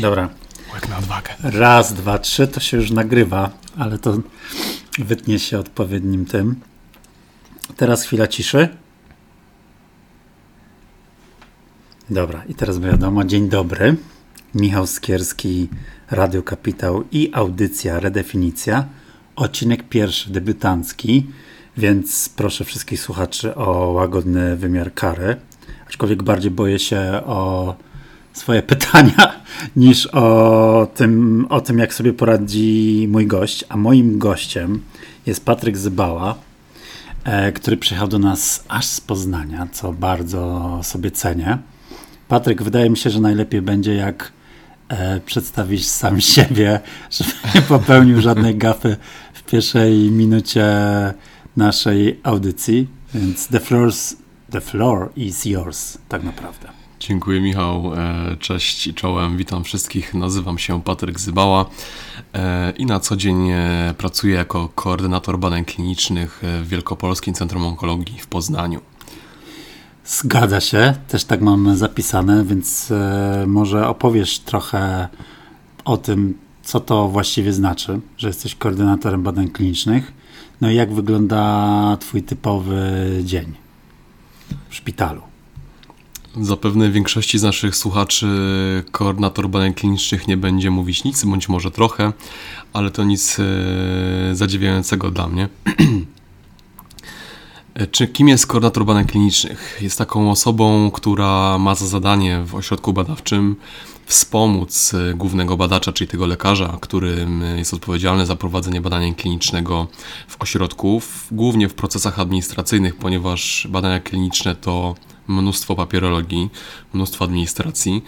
Dobra. Łek na odwagę. Raz, dwa, trzy to się już nagrywa, ale to wytnie się odpowiednim tym. Teraz chwila ciszy. Dobra, i teraz wiadomo. Dzień dobry. Michał Skierski, Radio Kapitał i audycja Redefinicja. Odcinek pierwszy, debiutancki, więc proszę wszystkich słuchaczy o łagodny wymiar kary. Aczkolwiek bardziej boję się o swoje pytania niż o tym, o tym, jak sobie poradzi mój gość. A moim gościem jest Patryk Zybała, e, który przyjechał do nas aż z Poznania, co bardzo sobie cenię. Patryk, wydaje mi się, że najlepiej będzie, jak e, przedstawisz sam siebie, żeby nie popełnił żadnej gafy w pierwszej minucie naszej audycji. Więc the, floor's, the floor is yours, tak naprawdę. Dziękuję Michał, e, cześć i czołem, witam wszystkich, nazywam się Patryk Zybała e, i na co dzień e, pracuję jako koordynator badań klinicznych w Wielkopolskim Centrum Onkologii w Poznaniu. Zgadza się, też tak mam zapisane, więc może opowiesz trochę o tym, co to właściwie znaczy, że jesteś koordynatorem badań klinicznych. No i jak wygląda Twój typowy dzień w szpitalu? Zapewne większości z naszych słuchaczy koordynator badań klinicznych nie będzie mówić nic, bądź może trochę, ale to nic e, zadziwiającego dla mnie. Czy kim jest koordynator badań klinicznych? Jest taką osobą, która ma za zadanie w ośrodku badawczym wspomóc e, głównego badacza, czyli tego lekarza, który jest odpowiedzialny za prowadzenie badania klinicznego w ośrodku, głównie w procesach administracyjnych, ponieważ badania kliniczne to mnóstwo papierologii, mnóstwo administracji,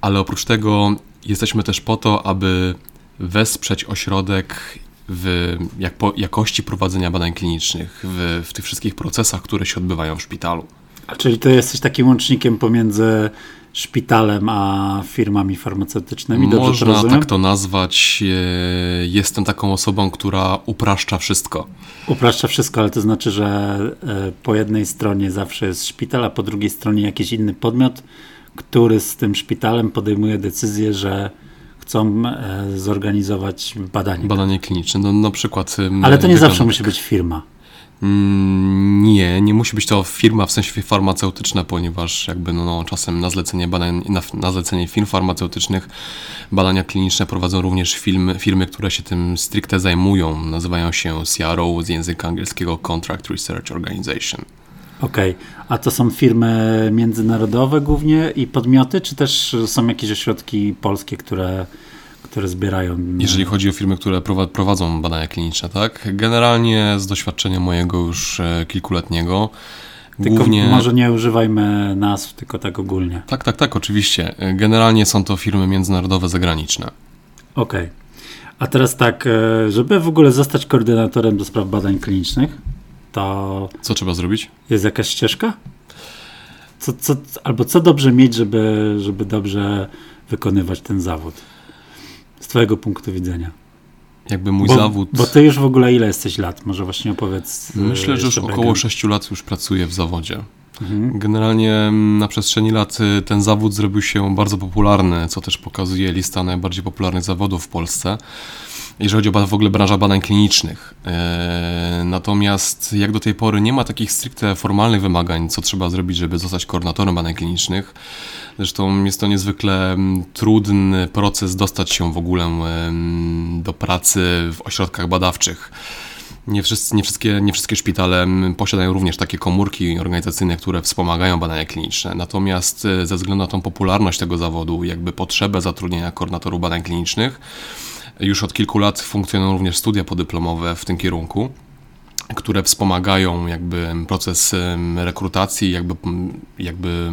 ale oprócz tego jesteśmy też po to, aby wesprzeć ośrodek w jak po, jakości prowadzenia badań klinicznych, w, w tych wszystkich procesach, które się odbywają w szpitalu. A czyli to jesteś takim łącznikiem pomiędzy szpitalem a firmami farmaceutycznymi? Dobrze Można to tak to nazwać. E, jestem taką osobą, która upraszcza wszystko. Upraszcza wszystko, ale to znaczy, że e, po jednej stronie zawsze jest szpital, a po drugiej stronie jakiś inny podmiot, który z tym szpitalem podejmuje decyzję, że chcą e, zorganizować badanie. Badanie kliniczne, no, na przykład. Ale to nie zawsze musi być firma. Mm, nie, nie musi być to firma w sensie farmaceutyczna, ponieważ jakby no, no czasem na zlecenie badań, na, na, zlecenie firm farmaceutycznych badania kliniczne prowadzą również firmy, firmy, które się tym stricte zajmują. Nazywają się CRO z języka angielskiego Contract Research Organization. Okej, okay. a to są firmy międzynarodowe głównie i podmioty, czy też są jakieś ośrodki polskie, które które zbierają. Jeżeli chodzi o firmy, które prowadzą badania kliniczne, tak? Generalnie z doświadczenia mojego już e, kilkuletniego. Tylko głównie... może nie używajmy nazw, tylko tak ogólnie. Tak, tak, tak, oczywiście. Generalnie są to firmy międzynarodowe, zagraniczne. Okej. Okay. A teraz tak, e, żeby w ogóle zostać koordynatorem do spraw badań klinicznych, to. Co trzeba zrobić? Jest jakaś ścieżka? Co, co, albo co dobrze mieć, żeby, żeby dobrze wykonywać ten zawód? z Twojego punktu widzenia? Jakby mój bo, zawód. Bo Ty już w ogóle ile jesteś lat? Może właśnie opowiedz. E, Myślę, że już około 6 lat już pracuję w zawodzie. Mhm. Generalnie mm, na przestrzeni lat y, ten zawód zrobił się bardzo popularny, co też pokazuje lista najbardziej popularnych zawodów w Polsce jeżeli chodzi o w ogóle branżę badań klinicznych. E, natomiast jak do tej pory nie ma takich stricte formalnych wymagań, co trzeba zrobić, żeby zostać koordynatorem badań klinicznych. Zresztą jest to niezwykle mm, trudny proces dostać się w ogóle do pracy w ośrodkach badawczych. Nie, wszyscy, nie, wszystkie, nie wszystkie szpitale posiadają również takie komórki organizacyjne, które wspomagają badania kliniczne. Natomiast e, ze względu na tą popularność tego zawodu, jakby potrzebę zatrudnienia koordynatorów badań klinicznych, już od kilku lat funkcjonują również studia podyplomowe w tym kierunku które wspomagają jakby proces rekrutacji, jakby, jakby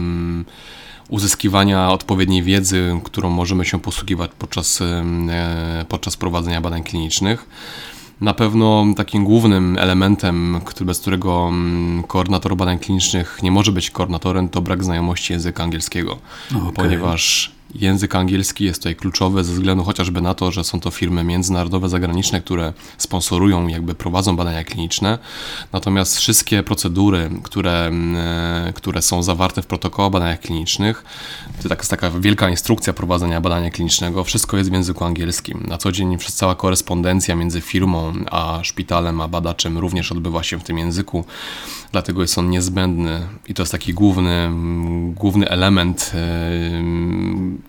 uzyskiwania odpowiedniej wiedzy, którą możemy się posługiwać podczas, e, podczas prowadzenia badań klinicznych. Na pewno takim głównym elementem, bez którego koordynator badań klinicznych nie może być koordynatorem, to brak znajomości języka angielskiego, okay. ponieważ Język angielski jest tutaj kluczowy ze względu chociażby na to, że są to firmy międzynarodowe, zagraniczne, które sponsorują, jakby prowadzą badania kliniczne. Natomiast wszystkie procedury, które, mm, e, które są zawarte w protokołach badaniach klinicznych, to tak, jest taka wielka instrukcja prowadzenia badania klinicznego, wszystko jest w języku angielskim. Na co dzień cała korespondencja między firmą a szpitalem, a badaczem również odbywa się w tym języku, dlatego jest on niezbędny i to jest taki główny, główny element,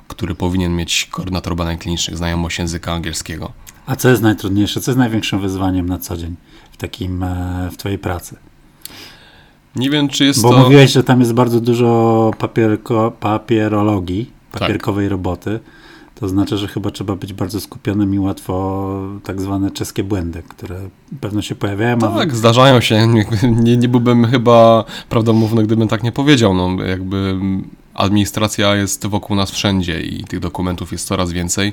który powinien mieć koordynator badań klinicznych, znajomość języka angielskiego. A co jest najtrudniejsze? Co jest największym wyzwaniem na co dzień w, takim, e, w Twojej pracy? Nie wiem, czy jest Bo to... Bo mówiłeś, że tam jest bardzo dużo papierko, papierologii, papierkowej tak. roboty. To znaczy, że chyba trzeba być bardzo skupionym i łatwo tak zwane czeskie błędy, które pewno się pojawiają. Tak, a... zdarzają się. Nie, nie byłbym chyba prawdomówny, gdybym tak nie powiedział. No, jakby administracja jest wokół nas wszędzie i tych dokumentów jest coraz więcej.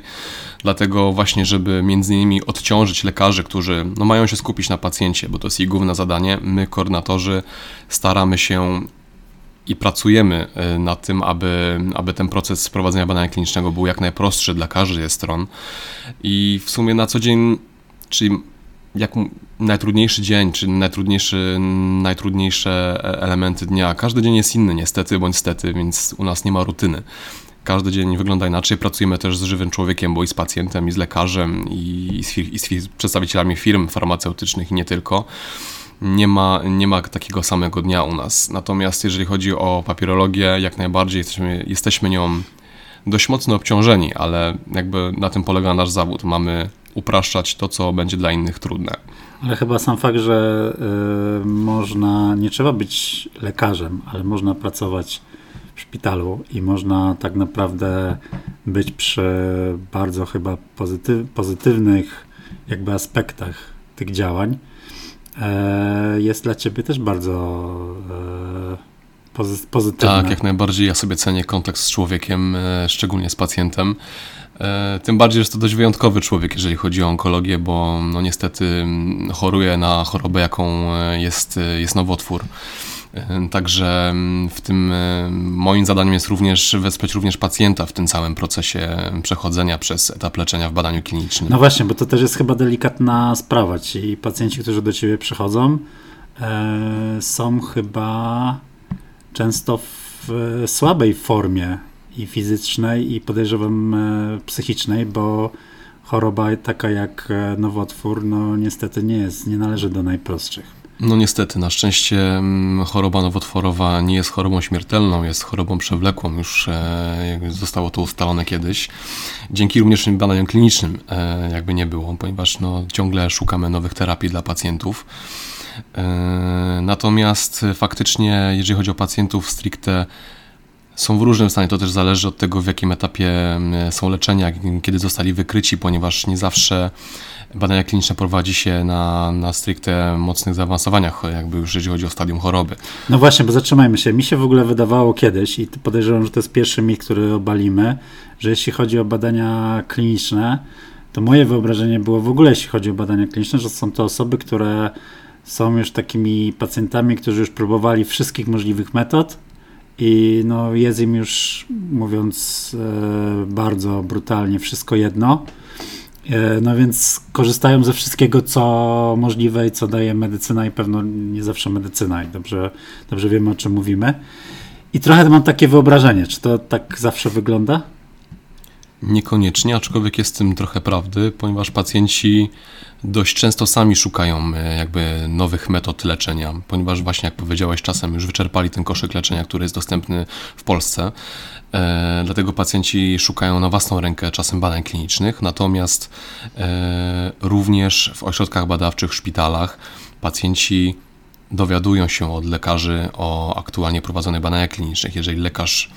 Dlatego właśnie, żeby między innymi odciążyć lekarzy, którzy no, mają się skupić na pacjencie, bo to jest ich główne zadanie, my koordynatorzy staramy się i pracujemy e, nad tym, aby, aby ten proces prowadzenia badania klinicznego był jak najprostszy dla każdej stron. I w sumie na co dzień, czyli jak najtrudniejszy dzień, czy najtrudniejszy, najtrudniejsze e, elementy dnia. Każdy dzień jest inny, niestety bądź stety, więc u nas nie ma rutyny. Każdy dzień wygląda inaczej. Pracujemy też z żywym człowiekiem, bo i z pacjentem, i z lekarzem, i z, i z przedstawicielami firm farmaceutycznych, i nie tylko nie ma, nie ma takiego samego dnia u nas. Natomiast jeżeli chodzi o papierologię, jak najbardziej jesteśmy, jesteśmy nią dość mocno obciążeni, ale jakby na tym polega nasz zawód. Mamy upraszczać to, co będzie dla innych trudne. Ale chyba sam fakt, że y, można, nie trzeba być lekarzem, ale można pracować w szpitalu i można tak naprawdę być przy bardzo chyba pozytyw, pozytywnych jakby aspektach tych działań. E, jest dla ciebie też bardzo e, pozytywne. Tak, jak najbardziej. Ja sobie cenię kontakt z człowiekiem, e, szczególnie z pacjentem. Tym bardziej, że to dość wyjątkowy człowiek, jeżeli chodzi o onkologię, bo no niestety choruje na chorobę, jaką jest, jest nowotwór. Także w tym moim zadaniem jest również wesprzeć również pacjenta w tym całym procesie przechodzenia przez etap leczenia w badaniu klinicznym. No właśnie, bo to też jest chyba delikatna sprawa. Ci pacjenci, którzy do ciebie przychodzą, e, są chyba często w słabej formie i fizycznej, i podejrzewam e, psychicznej, bo choroba taka jak e, nowotwór, no niestety nie jest, nie należy do najprostszych. No niestety, na szczęście mm, choroba nowotworowa nie jest chorobą śmiertelną, jest chorobą przewlekłą, już e, zostało to ustalone kiedyś. Dzięki również badaniom klinicznym e, jakby nie było, ponieważ no, ciągle szukamy nowych terapii dla pacjentów. E, natomiast faktycznie, jeżeli chodzi o pacjentów stricte są w różnym stanie. To też zależy od tego, w jakim etapie są leczenia, kiedy zostali wykryci, ponieważ nie zawsze badania kliniczne prowadzi się na, na stricte mocnych zaawansowaniach, jakby już jeżeli chodzi o stadium choroby. No właśnie, bo zatrzymajmy się. Mi się w ogóle wydawało kiedyś i podejrzewam, że to jest pierwszy mit, który obalimy, że jeśli chodzi o badania kliniczne, to moje wyobrażenie było w ogóle, jeśli chodzi o badania kliniczne, że są to osoby, które są już takimi pacjentami, którzy już próbowali wszystkich możliwych metod, i no, jest im już, mówiąc e, bardzo brutalnie, wszystko jedno. E, no więc korzystają ze wszystkiego, co możliwe i co daje medycyna i pewno nie zawsze medycyna i dobrze, dobrze wiemy, o czym mówimy. I trochę mam takie wyobrażenie, czy to tak zawsze wygląda? Niekoniecznie, aczkolwiek jest w tym trochę prawdy, ponieważ pacjenci dość często sami szukają e, jakby nowych metod leczenia, ponieważ właśnie jak powiedziałeś, czasem już wyczerpali ten koszyk leczenia, który jest dostępny w Polsce. E, dlatego pacjenci szukają na własną rękę czasem badań klinicznych, natomiast e, również w ośrodkach badawczych, szpitalach pacjenci dowiadują się od lekarzy o aktualnie prowadzonych badaniach klinicznych. Jeżeli lekarz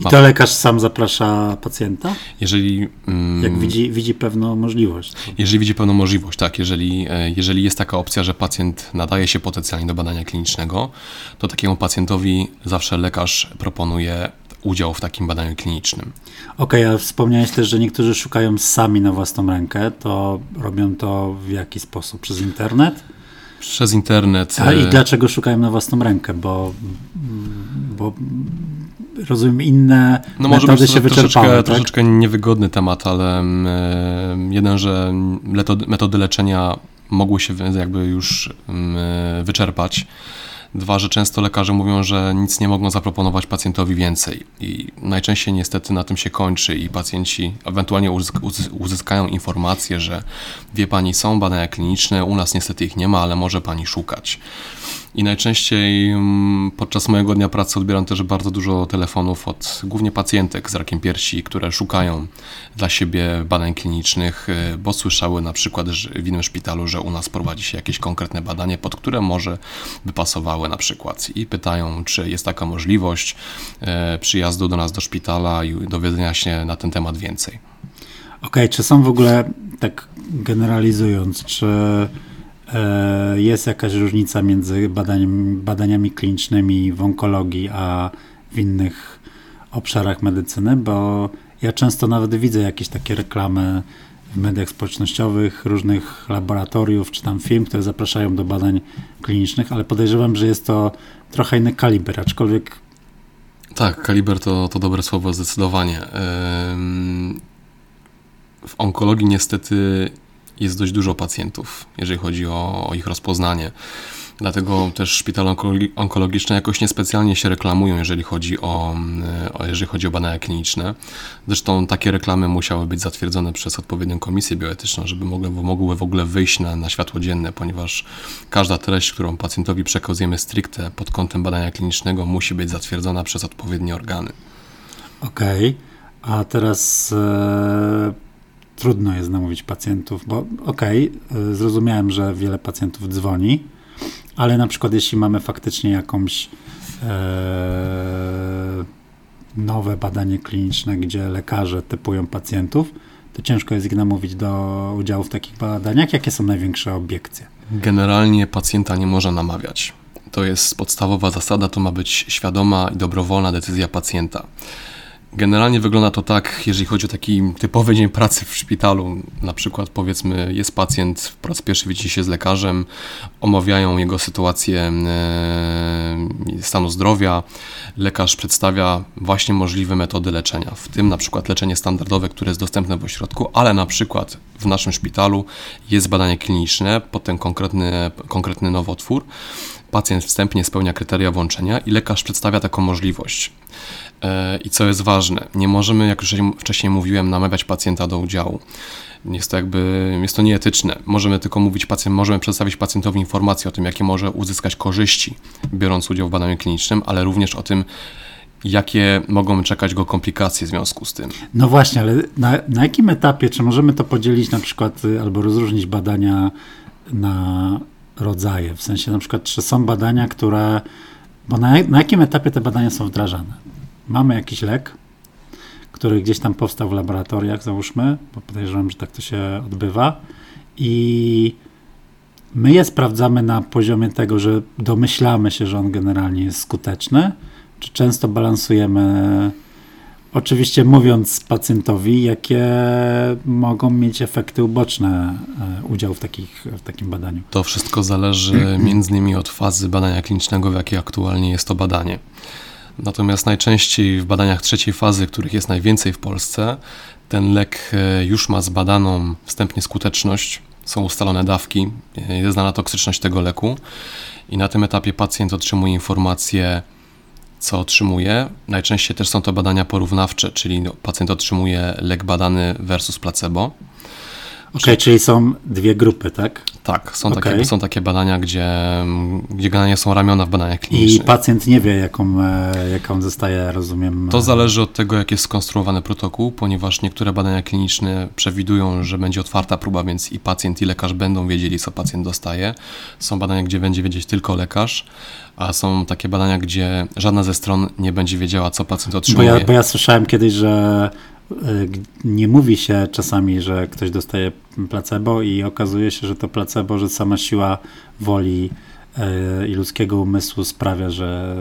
i to lekarz sam zaprasza pacjenta? Jeżeli. Mm, Jak widzi, widzi pewną możliwość. Jeżeli widzi pewną możliwość, tak. Jeżeli, e, jeżeli jest taka opcja, że pacjent nadaje się potencjalnie do badania klinicznego, to takiemu pacjentowi zawsze lekarz proponuje udział w takim badaniu klinicznym. Okej, okay, a wspomniałeś też, że niektórzy szukają sami na własną rękę. To robią to w jaki sposób? Przez internet? Przez internet. A i e, dlaczego szukają na własną rękę? Bo, bo rozumiem, inne no może metody być się wyczerpały. Troszeczkę, tak? troszeczkę niewygodny temat, ale jeden, że metody, leczenia mogły się jakby już wyczerpać. Dwa, że często lekarze mówią, że nic nie mogą zaproponować pacjentowi więcej i najczęściej niestety na tym się kończy i pacjenci ewentualnie uzyskają informację, że wie pani, są badania kliniczne, u nas niestety ich nie ma, ale może pani szukać. I najczęściej mm, podczas mojego dnia pracy odbieram też bardzo dużo telefonów od głównie pacjentek z rakiem piersi, które szukają dla siebie badań klinicznych, y, bo słyszały na przykład w innym szpitalu, że u nas prowadzi się jakieś konkretne badanie, pod które może by pasowały na przykład. I pytają, czy jest taka możliwość y, przyjazdu do nas do szpitala i dowiedzenia się na ten temat więcej. Okej, okay, czy są w ogóle, tak generalizując, czy E, jest jakaś różnica między badaniami, badaniami klinicznymi w onkologii, a w innych obszarach medycyny, bo ja często nawet widzę jakieś takie reklamy w mediach społecznościowych różnych laboratoriów czy tam firm, które zapraszają do badań klinicznych, ale podejrzewam, że jest to trochę inny kaliber, aczkolwiek. Tak, kaliber to, to dobre słowo zdecydowanie. W onkologii niestety jest dość dużo pacjentów, jeżeli chodzi o, o ich rozpoznanie. Dlatego też szpitale onkologiczne jakoś niespecjalnie się reklamują, jeżeli chodzi o, o, jeżeli chodzi o badania kliniczne. Zresztą takie reklamy musiały być zatwierdzone przez odpowiednią komisję bioetyczną, żeby mogły, mogły w ogóle wyjść na, na światło dzienne, ponieważ każda treść, którą pacjentowi przekazujemy stricte pod kątem badania klinicznego, musi być zatwierdzona przez odpowiednie organy. Okej, okay. a teraz. E trudno jest namówić pacjentów, bo okej, okay, zrozumiałem, że wiele pacjentów dzwoni, ale na przykład jeśli mamy faktycznie jakąś e, nowe badanie kliniczne, gdzie lekarze typują pacjentów, to ciężko jest ich namówić do udziału w takich badaniach. Jakie są największe obiekcje? Generalnie pacjenta nie można namawiać. To jest podstawowa zasada, to ma być świadoma i dobrowolna decyzja pacjenta. Generalnie wygląda to tak, jeżeli chodzi o taki typowy dzień pracy w szpitalu. Na przykład, powiedzmy, jest pacjent, po raz pierwszy widzi się z lekarzem, omawiają jego sytuację e, stanu zdrowia. Lekarz przedstawia właśnie możliwe metody leczenia, w tym na przykład leczenie standardowe, które jest dostępne w ośrodku, ale na przykład w naszym szpitalu jest badanie kliniczne pod ten konkretny, konkretny nowotwór. Pacjent wstępnie spełnia kryteria włączenia i lekarz przedstawia taką możliwość. I co jest ważne, nie możemy, jak już wcześniej mówiłem, namawiać pacjenta do udziału. Jest to jakby, jest to nieetyczne. Możemy tylko mówić pacjent, możemy przedstawić pacjentowi informację o tym, jakie może uzyskać korzyści, biorąc udział w badaniu klinicznym, ale również o tym, jakie mogą czekać go komplikacje w związku z tym. No właśnie, ale na, na jakim etapie, czy możemy to podzielić na przykład y, albo rozróżnić badania na rodzaje? W sensie na przykład, czy są badania, które, bo na, na jakim etapie te badania są wdrażane? Mamy jakiś lek, który gdzieś tam powstał w laboratoriach, załóżmy, bo podejrzewam, że tak to się odbywa i my je sprawdzamy na poziomie tego, że domyślamy się, że on generalnie jest skuteczny, czy często balansujemy, oczywiście mówiąc pacjentowi, jakie mogą mieć efekty uboczne e, udziału w, takich, w takim badaniu. To wszystko zależy między innymi od fazy badania klinicznego, w jakiej aktualnie jest to badanie. Natomiast najczęściej w badaniach trzeciej fazy, których jest najwięcej w Polsce, ten lek e, już ma zbadaną wstępnie skuteczność, są ustalone dawki, e, jest znana toksyczność tego leku i na tym etapie pacjent otrzymuje informację, co otrzymuje. Najczęściej też są to badania porównawcze, czyli pacjent otrzymuje lek badany versus placebo. Okej, okay, czyli są dwie grupy, tak? Tak, są, okay. takie, są takie badania, gdzie, gdzie badania są ramiona w badaniach klinicznych. I pacjent nie wie, jaką, e, jaką zostaje, rozumiem. To zależy od tego, jak jest skonstruowany protokół, ponieważ niektóre badania kliniczne przewidują, że będzie otwarta próba, więc i pacjent, i lekarz będą wiedzieli, co pacjent dostaje. Są badania, gdzie będzie wiedzieć tylko lekarz, a są takie badania, gdzie żadna ze stron nie będzie wiedziała, co pacjent otrzymuje. Bo ja, bo ja słyszałem kiedyś, że E, nie mówi się czasami, że ktoś dostaje placebo i okazuje się, że to placebo, że sama siła woli e, i ludzkiego umysłu sprawia, że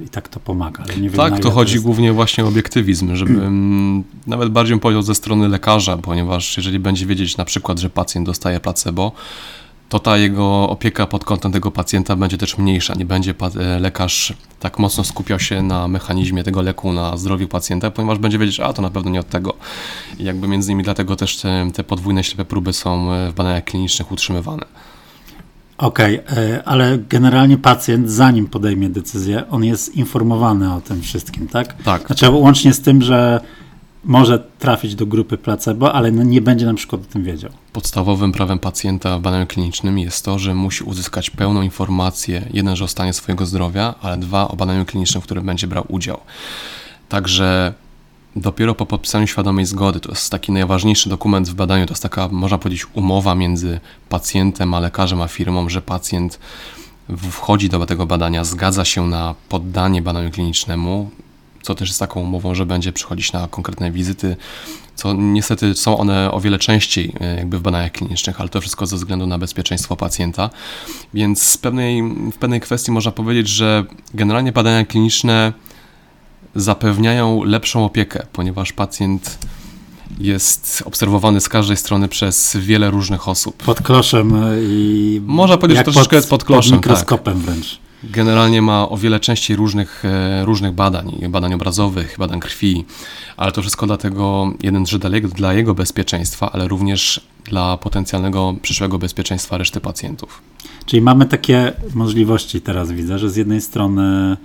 e, i tak to pomaga. Wiem, tak, to chodzi to jest... głównie właśnie o obiektywizm, żeby mm, nawet bardziej powiedział ze strony lekarza, ponieważ jeżeli będzie wiedzieć na przykład, że pacjent dostaje placebo, to ta jego opieka pod kątem tego pacjenta będzie też mniejsza. Nie będzie e, lekarz tak mocno skupiał się na mechanizmie tego leku, na zdrowiu pacjenta, ponieważ będzie wiedzieć, a to na pewno nie od tego. I jakby między innymi dlatego też te, te podwójne ślepe próby są e, w badaniach klinicznych utrzymywane. Okej, okay, ale generalnie pacjent, zanim podejmie decyzję, on jest informowany o tym wszystkim, tak? Tak. Znaczy, łącznie z tym, że może trafić do grupy placebo, ale no nie będzie na przykład o tym wiedział. Podstawowym prawem pacjenta w badaniu klinicznym jest to, że musi uzyskać pełną informację, jeden, że o stanie swojego zdrowia, ale dwa, o badaniu klinicznym, w którym będzie brał udział. Także dopiero po podpisaniu świadomej zgody, to jest taki najważniejszy dokument w badaniu, to jest taka, można powiedzieć, umowa między pacjentem a lekarzem, a firmą, że pacjent wchodzi do tego badania, zgadza się na poddanie badaniu klinicznemu, co też jest taką umową, że będzie przychodzić na konkretne wizyty, co niestety są one o wiele częściej e, jakby w badaniach klinicznych, ale to wszystko ze względu na bezpieczeństwo pacjenta. Więc w pewnej, w pewnej kwestii można powiedzieć, że generalnie badania kliniczne zapewniają lepszą opiekę, ponieważ pacjent jest obserwowany z każdej strony przez wiele różnych osób. Pod kloszem i. Można powiedzieć, że troszeczkę pod, jest pod kloszem. Pod mikroskopem tak. wręcz generalnie ma o wiele częściej różnych, e, różnych badań, badań obrazowych, badań krwi, ale to wszystko dlatego, jeden, że dla jego, dla jego bezpieczeństwa, ale również dla potencjalnego przyszłego bezpieczeństwa reszty pacjentów. Czyli mamy takie możliwości teraz, widzę, że z jednej strony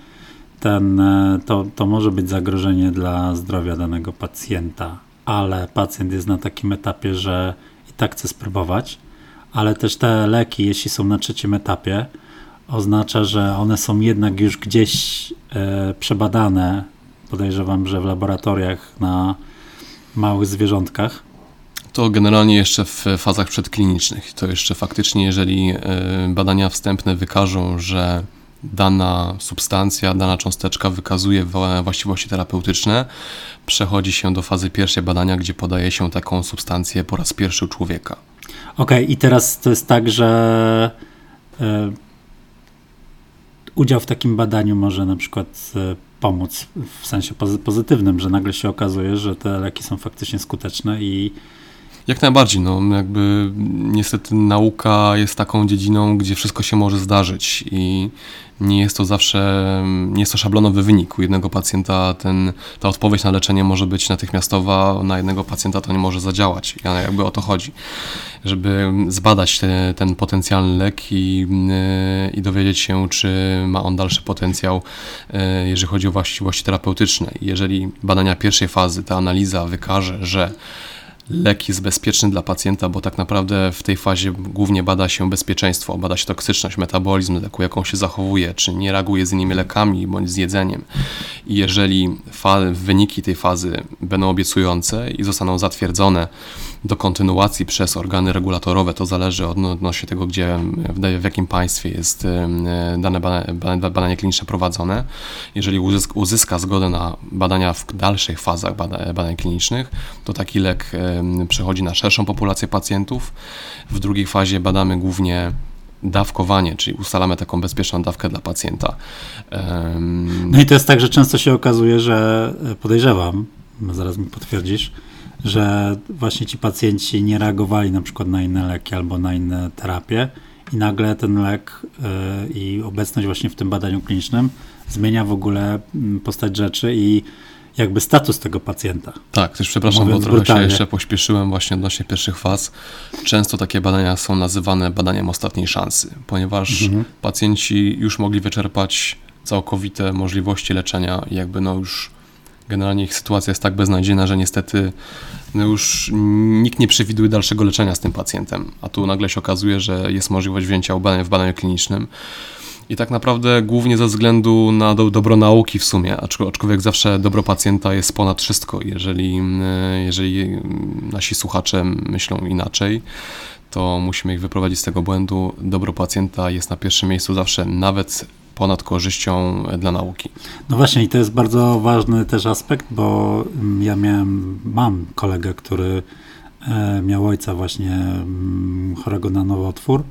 ten, e, to, to może być zagrożenie dla zdrowia danego pacjenta, ale pacjent jest na takim etapie, że i tak chce spróbować, ale też te leki, jeśli są na trzecim etapie, oznacza, że one są jednak już gdzieś e, przebadane. Podejrzewam, że w laboratoriach na małych zwierzątkach. To generalnie jeszcze w fazach przedklinicznych. To jeszcze faktycznie, jeżeli e, badania wstępne wykażą, że dana substancja, dana cząsteczka wykazuje właściwości terapeutyczne, przechodzi się do fazy pierwszej badania, gdzie podaje się taką substancję po raz pierwszy u człowieka. Okej, okay, i teraz to jest tak, że e, udział w takim badaniu może na przykład e, pomóc w sensie pozytywnym, że nagle się okazuje, że te leki są faktycznie skuteczne i jak najbardziej, no jakby niestety nauka jest taką dziedziną, gdzie wszystko się może zdarzyć i nie jest to zawsze, nie jest to szablonowy wynik. U jednego pacjenta ten, ta odpowiedź na leczenie może być natychmiastowa, na jednego pacjenta to nie może zadziałać. Ja jakby o to chodzi, żeby zbadać te, ten potencjalny lek i, i dowiedzieć się, czy ma on dalszy potencjał, e, jeżeli chodzi o właściwości terapeutyczne. Jeżeli badania pierwszej fazy, ta analiza wykaże, że lek jest bezpieczny dla pacjenta, bo tak naprawdę w tej fazie głównie bada się bezpieczeństwo, bada się toksyczność, metabolizm leku, jaką się zachowuje, czy nie reaguje z innymi lekami bądź z jedzeniem. I jeżeli wyniki tej fazy będą obiecujące i zostaną zatwierdzone do kontynuacji przez organy regulatorowe, to zależy od odnośnie tego, gdzie, w, w jakim państwie jest dane badanie, kliniczne prowadzone. Jeżeli uzyska, uzyska zgodę na badania w dalszych fazach badań, badań klinicznych, to taki lek przechodzi na szerszą populację pacjentów. W drugiej fazie badamy głównie dawkowanie, czyli ustalamy taką bezpieczną dawkę dla pacjenta. No i to jest tak, że często się okazuje, że podejrzewam, zaraz mi potwierdzisz, że właśnie ci pacjenci nie reagowali na przykład na inne leki albo na inne terapie i nagle ten lek e, i obecność właśnie w tym badaniu klinicznym zmienia w ogóle mm, postać rzeczy i jakby status tego pacjenta. Tak, też przepraszam, Mówiąc bo trochę brutalnie. się jeszcze pośpieszyłem właśnie odnośnie pierwszych faz. Często takie badania są nazywane badaniem ostatniej szansy, ponieważ mhm. pacjenci już mogli wyczerpać całkowite możliwości leczenia i jakby no już generalnie ich sytuacja jest tak beznadziejna, że niestety no już nikt nie przewiduje dalszego leczenia z tym pacjentem, a tu nagle się okazuje, że jest możliwość wzięcia badań w badaniu klinicznym. I tak naprawdę głównie ze względu na do, dobro nauki w sumie, aczkolwiek zawsze dobro pacjenta jest ponad wszystko. Jeżeli, e, jeżeli nasi słuchacze myślą inaczej, to musimy ich wyprowadzić z tego błędu. Dobro pacjenta jest na pierwszym miejscu zawsze, nawet ponad korzyścią dla nauki. No właśnie i to jest bardzo ważny też aspekt, bo ja miałem, mam kolegę, który e, miał ojca właśnie mm, chorego na nowotwór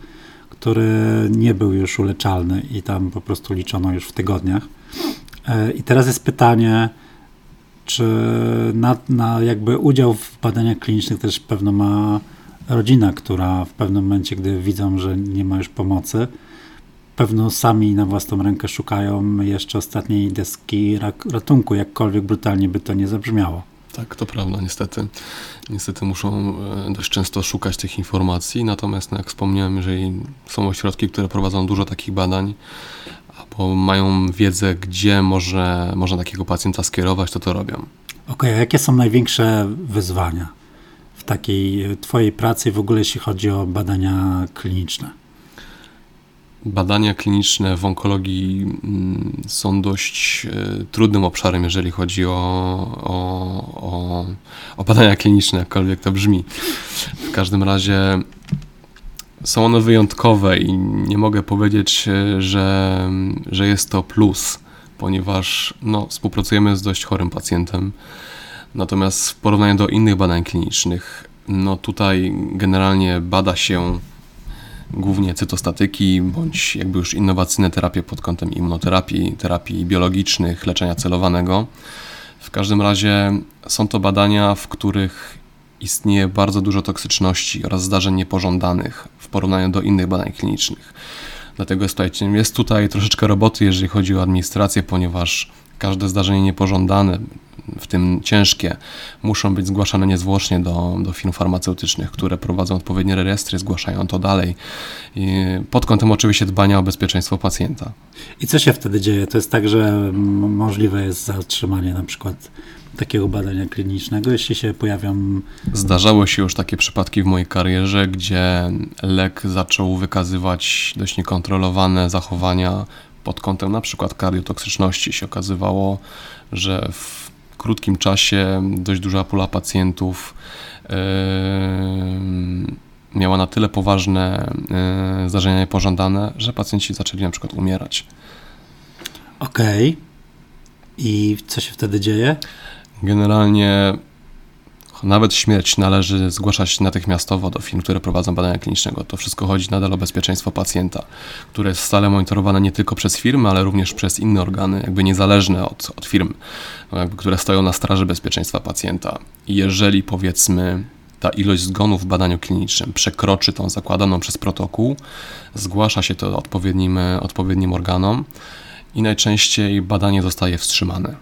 który nie był już uleczalny i tam po prostu liczono już w tygodniach. E, I teraz jest pytanie, czy na, na jakby udział w badaniach klinicznych też pewno ma rodzina, która w pewnym momencie, gdy widzą, że nie ma już pomocy, pewno sami na własną rękę szukają jeszcze ostatniej deski ratunku, jakkolwiek brutalnie by to nie zabrzmiało. Tak, to prawda, niestety. Niestety muszą e, dość często szukać tych informacji, natomiast no, jak wspomniałem, jeżeli są ośrodki, które prowadzą dużo takich badań, albo mają wiedzę, gdzie może, można takiego pacjenta skierować, to to robią. Okej, okay, a jakie są największe wyzwania w takiej Twojej pracy, w ogóle jeśli chodzi o badania kliniczne? Badania kliniczne w onkologii mm, są dość e, trudnym obszarem, jeżeli chodzi o, o, o, o badania kliniczne, jakkolwiek to brzmi. W każdym razie są one wyjątkowe i nie mogę powiedzieć, e, że, że jest to plus, ponieważ no, współpracujemy z dość chorym pacjentem. Natomiast w porównaniu do innych badań klinicznych, no tutaj generalnie bada się głównie cytostatyki, bądź jakby już innowacyjne terapie pod kątem immunoterapii, terapii biologicznych, leczenia celowanego. W każdym razie są to badania, w których istnieje bardzo dużo toksyczności oraz zdarzeń niepożądanych w porównaniu do innych badań klinicznych. Dlatego tutaj, jest tutaj troszeczkę roboty, jeżeli chodzi o administrację, ponieważ każde zdarzenie niepożądane, w tym ciężkie, muszą być zgłaszane niezwłocznie do, do firm farmaceutycznych, które prowadzą odpowiednie rejestry, zgłaszają to dalej. I pod kątem oczywiście dbania o bezpieczeństwo pacjenta. I co się wtedy dzieje? To jest tak, że możliwe jest zatrzymanie na przykład takiego badania klinicznego, jeśli się pojawią. Zdarzały się już takie przypadki w mojej karierze, gdzie lek zaczął wykazywać dość niekontrolowane zachowania pod kątem na przykład kardiotoksyczności. Się okazywało, że w krótkim czasie dość duża pula pacjentów miała na tyle poważne yy, zdarzenia niepożądane, że pacjenci zaczęli na przykład umierać. Okej. Okay. I co się wtedy dzieje? Generalnie nawet śmierć należy zgłaszać natychmiastowo do firm, które prowadzą badania klinicznego. To wszystko chodzi nadal o bezpieczeństwo pacjenta, które jest stale monitorowane nie tylko przez firmy, ale również przez inne organy, jakby niezależne od, od firm, no jakby, które stoją na straży bezpieczeństwa pacjenta. I jeżeli powiedzmy ta ilość zgonów w badaniu klinicznym przekroczy tą zakładaną przez protokół, zgłasza się to odpowiednim, odpowiednim organom i najczęściej badanie zostaje wstrzymane.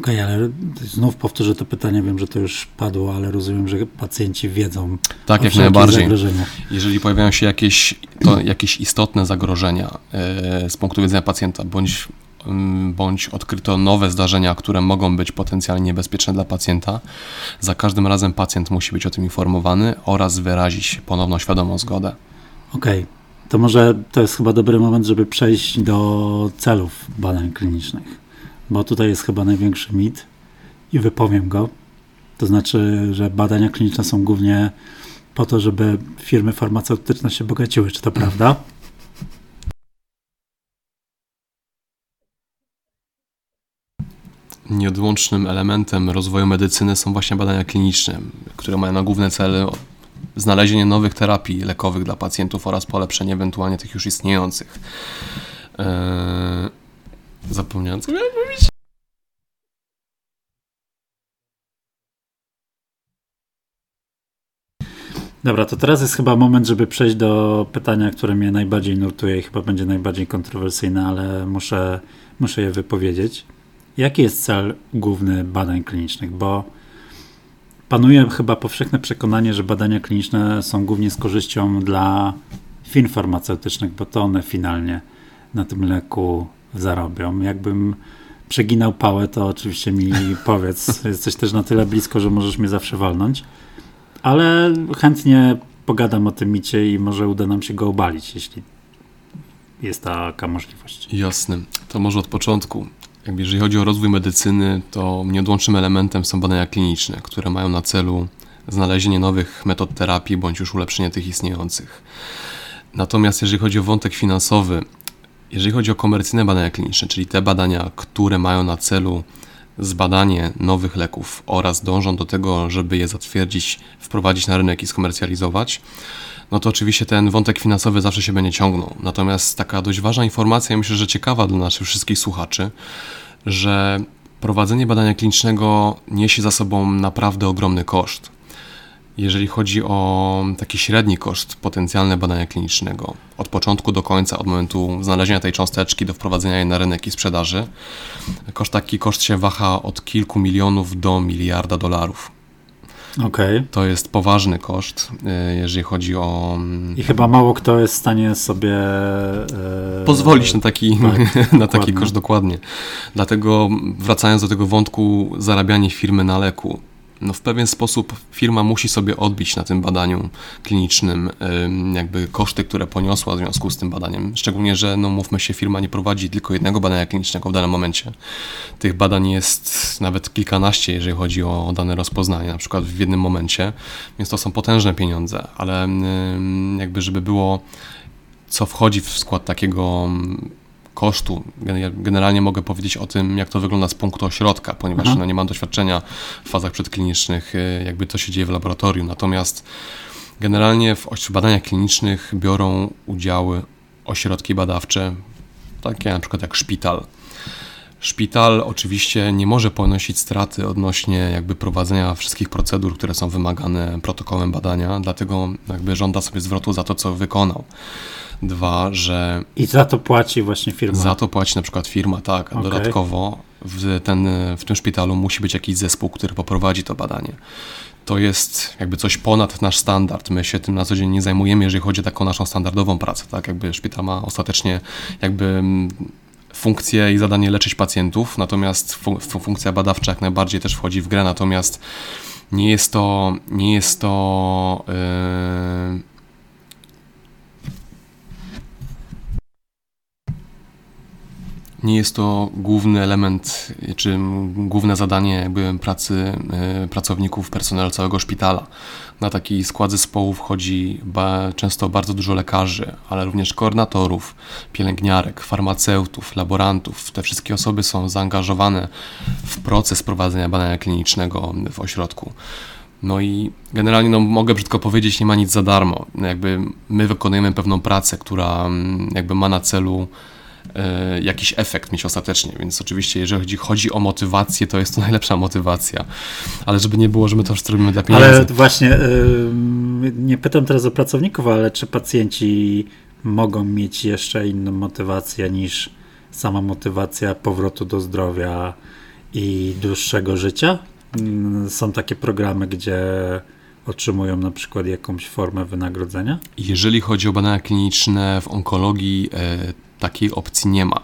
Okej, okay, ale znów powtórzę to pytanie, wiem, że to już padło, ale rozumiem, że pacjenci wiedzą. Tak, jak najbardziej. Jeżeli pojawiają się jakieś, to, jakieś istotne zagrożenia yy, z punktu widzenia pacjenta, bądź, yy, bądź odkryto nowe zdarzenia, które mogą być potencjalnie niebezpieczne dla pacjenta, za każdym razem pacjent musi być o tym informowany oraz wyrazić ponowną świadomą zgodę. Okej. Okay. To może to jest chyba dobry moment, żeby przejść do celów badań klinicznych bo tutaj jest chyba największy mit i wypowiem go. To znaczy, że badania kliniczne są głównie po to, żeby firmy farmaceutyczne się bogaciły. Czy to prawda? Nieodłącznym elementem rozwoju medycyny są właśnie badania kliniczne, które mają na główne cele znalezienie nowych terapii lekowych dla pacjentów oraz polepszenie ewentualnie tych już istniejących. Eee Zapomniałem, co miałem mówić. Dobra, to teraz jest chyba moment, żeby przejść do pytania, które mnie najbardziej nurtuje i chyba będzie najbardziej kontrowersyjne, ale muszę, muszę je wypowiedzieć. Jaki jest cel główny badań klinicznych? Bo panuje chyba powszechne przekonanie, że badania kliniczne są głównie z korzyścią dla firm farmaceutycznych, bo to one finalnie na tym leku zarobią. Jakbym przeginał pałę, to oczywiście mi powiedz. Jesteś też na tyle blisko, że możesz mnie zawsze walnąć. Ale chętnie pogadam o tym micie i może uda nam się go obalić, jeśli jest taka możliwość. Jasne. To może od początku. Jakby jeżeli chodzi o rozwój medycyny, to nieodłącznym elementem są badania kliniczne, które mają na celu znalezienie nowych metod terapii bądź już ulepszenie tych istniejących. Natomiast jeżeli chodzi o wątek finansowy, jeżeli chodzi o komercyjne badania kliniczne, czyli te badania, które mają na celu zbadanie nowych leków oraz dążą do tego, żeby je zatwierdzić, wprowadzić na rynek i skomercjalizować, no to oczywiście ten wątek finansowy zawsze się będzie ciągnął. Natomiast taka dość ważna informacja, myślę, że ciekawa dla naszych wszystkich słuchaczy, że prowadzenie badania klinicznego niesie za sobą naprawdę ogromny koszt. Jeżeli chodzi o taki średni koszt potencjalny badania klinicznego, od początku do końca, od momentu znalezienia tej cząsteczki do wprowadzenia jej na rynek i sprzedaży, koszt taki koszt się waha od kilku milionów do miliarda dolarów. Okay. To jest poważny koszt, y, jeżeli chodzi o. I chyba mało kto jest w stanie sobie e... pozwolić na taki, tak, na taki koszt dokładnie. Dlatego wracając do tego wątku zarabianie firmy na leku no w pewien sposób firma musi sobie odbić na tym badaniu klinicznym jakby koszty, które poniosła w związku z tym badaniem. Szczególnie, że no mówmy się, firma nie prowadzi tylko jednego badania klinicznego w danym momencie. Tych badań jest nawet kilkanaście, jeżeli chodzi o dane rozpoznanie, na przykład w jednym momencie, więc to są potężne pieniądze, ale jakby żeby było co wchodzi w skład takiego kosztu. Generalnie mogę powiedzieć o tym, jak to wygląda z punktu ośrodka, ponieważ mhm. no, nie mam doświadczenia w fazach przedklinicznych, y, jakby to się dzieje w laboratorium. Natomiast generalnie w badaniach klinicznych biorą udziały ośrodki badawcze, takie na przykład jak szpital. Szpital oczywiście nie może ponosić straty odnośnie jakby prowadzenia wszystkich procedur, które są wymagane protokołem badania, dlatego jakby żąda sobie zwrotu za to, co wykonał. Dwa, że. I za to płaci właśnie firma. Za to płaci na przykład firma, tak. Okay. Dodatkowo w, ten, w tym szpitalu musi być jakiś zespół, który poprowadzi to badanie. To jest jakby coś ponad nasz standard. My się tym na co dzień nie zajmujemy, jeżeli chodzi o taką naszą standardową pracę. Tak, jakby szpital ma ostatecznie jakby mm, funkcję i zadanie leczyć pacjentów, natomiast funkcja badawcza jak najbardziej też wchodzi w grę, natomiast nie jest to, nie jest to yy, nie jest to główny element, czy główne zadanie jakby pracy e, pracowników, personelu całego szpitala. Na taki skład zespołu wchodzi ba, często bardzo dużo lekarzy, ale również koordynatorów, pielęgniarek, farmaceutów, laborantów. Te wszystkie osoby są zaangażowane w proces prowadzenia badania klinicznego w ośrodku. No i generalnie no, mogę brzydko powiedzieć, nie ma nic za darmo. Jakby my wykonujemy pewną pracę, która mm, jakby ma na celu jakiś efekt mieć ostatecznie, więc oczywiście jeżeli chodzi o motywację, to jest to najlepsza motywacja, ale żeby nie było, że my to wszystko robimy dla pieniędzy. Ale właśnie, nie pytam teraz o pracowników, ale czy pacjenci mogą mieć jeszcze inną motywację niż sama motywacja powrotu do zdrowia i dłuższego życia? Mm, są takie programy, gdzie otrzymują na przykład jakąś formę wynagrodzenia? Jeżeli chodzi o badania kliniczne w onkologii, e, takiej opcji nie ma.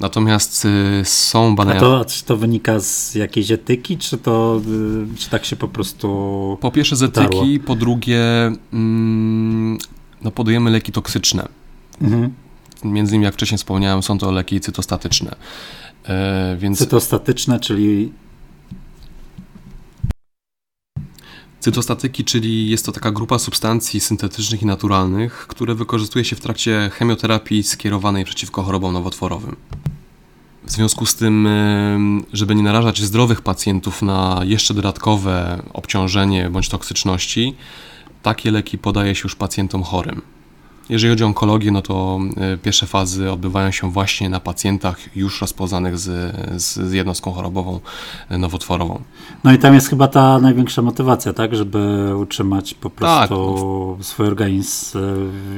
Natomiast y, są badania. A to, czy to wynika z jakiejś etyki, czy to y, czy tak się po prostu. Po pierwsze z etyki, darło? po drugie, mm, no podajemy leki toksyczne. Mhm. Między innymi, jak wcześniej wspomniałem, są to leki cytostatyczne. E, więc... Cytostatyczne, czyli Cytostatyki, czyli jest to taka grupa substancji syntetycznych i naturalnych, które wykorzystuje się w trakcie chemioterapii skierowanej przeciwko chorobom nowotworowym. W związku z tym, żeby nie narażać zdrowych pacjentów na jeszcze dodatkowe obciążenie bądź toksyczności, takie leki podaje się już pacjentom chorym. Jeżeli chodzi o onkologię, no to e, pierwsze fazy odbywają się właśnie na pacjentach już rozpoznanych z, z jednostką chorobową e, nowotworową. No i tam jest chyba ta największa motywacja, tak, żeby utrzymać po tak, prostu tak. swój organizm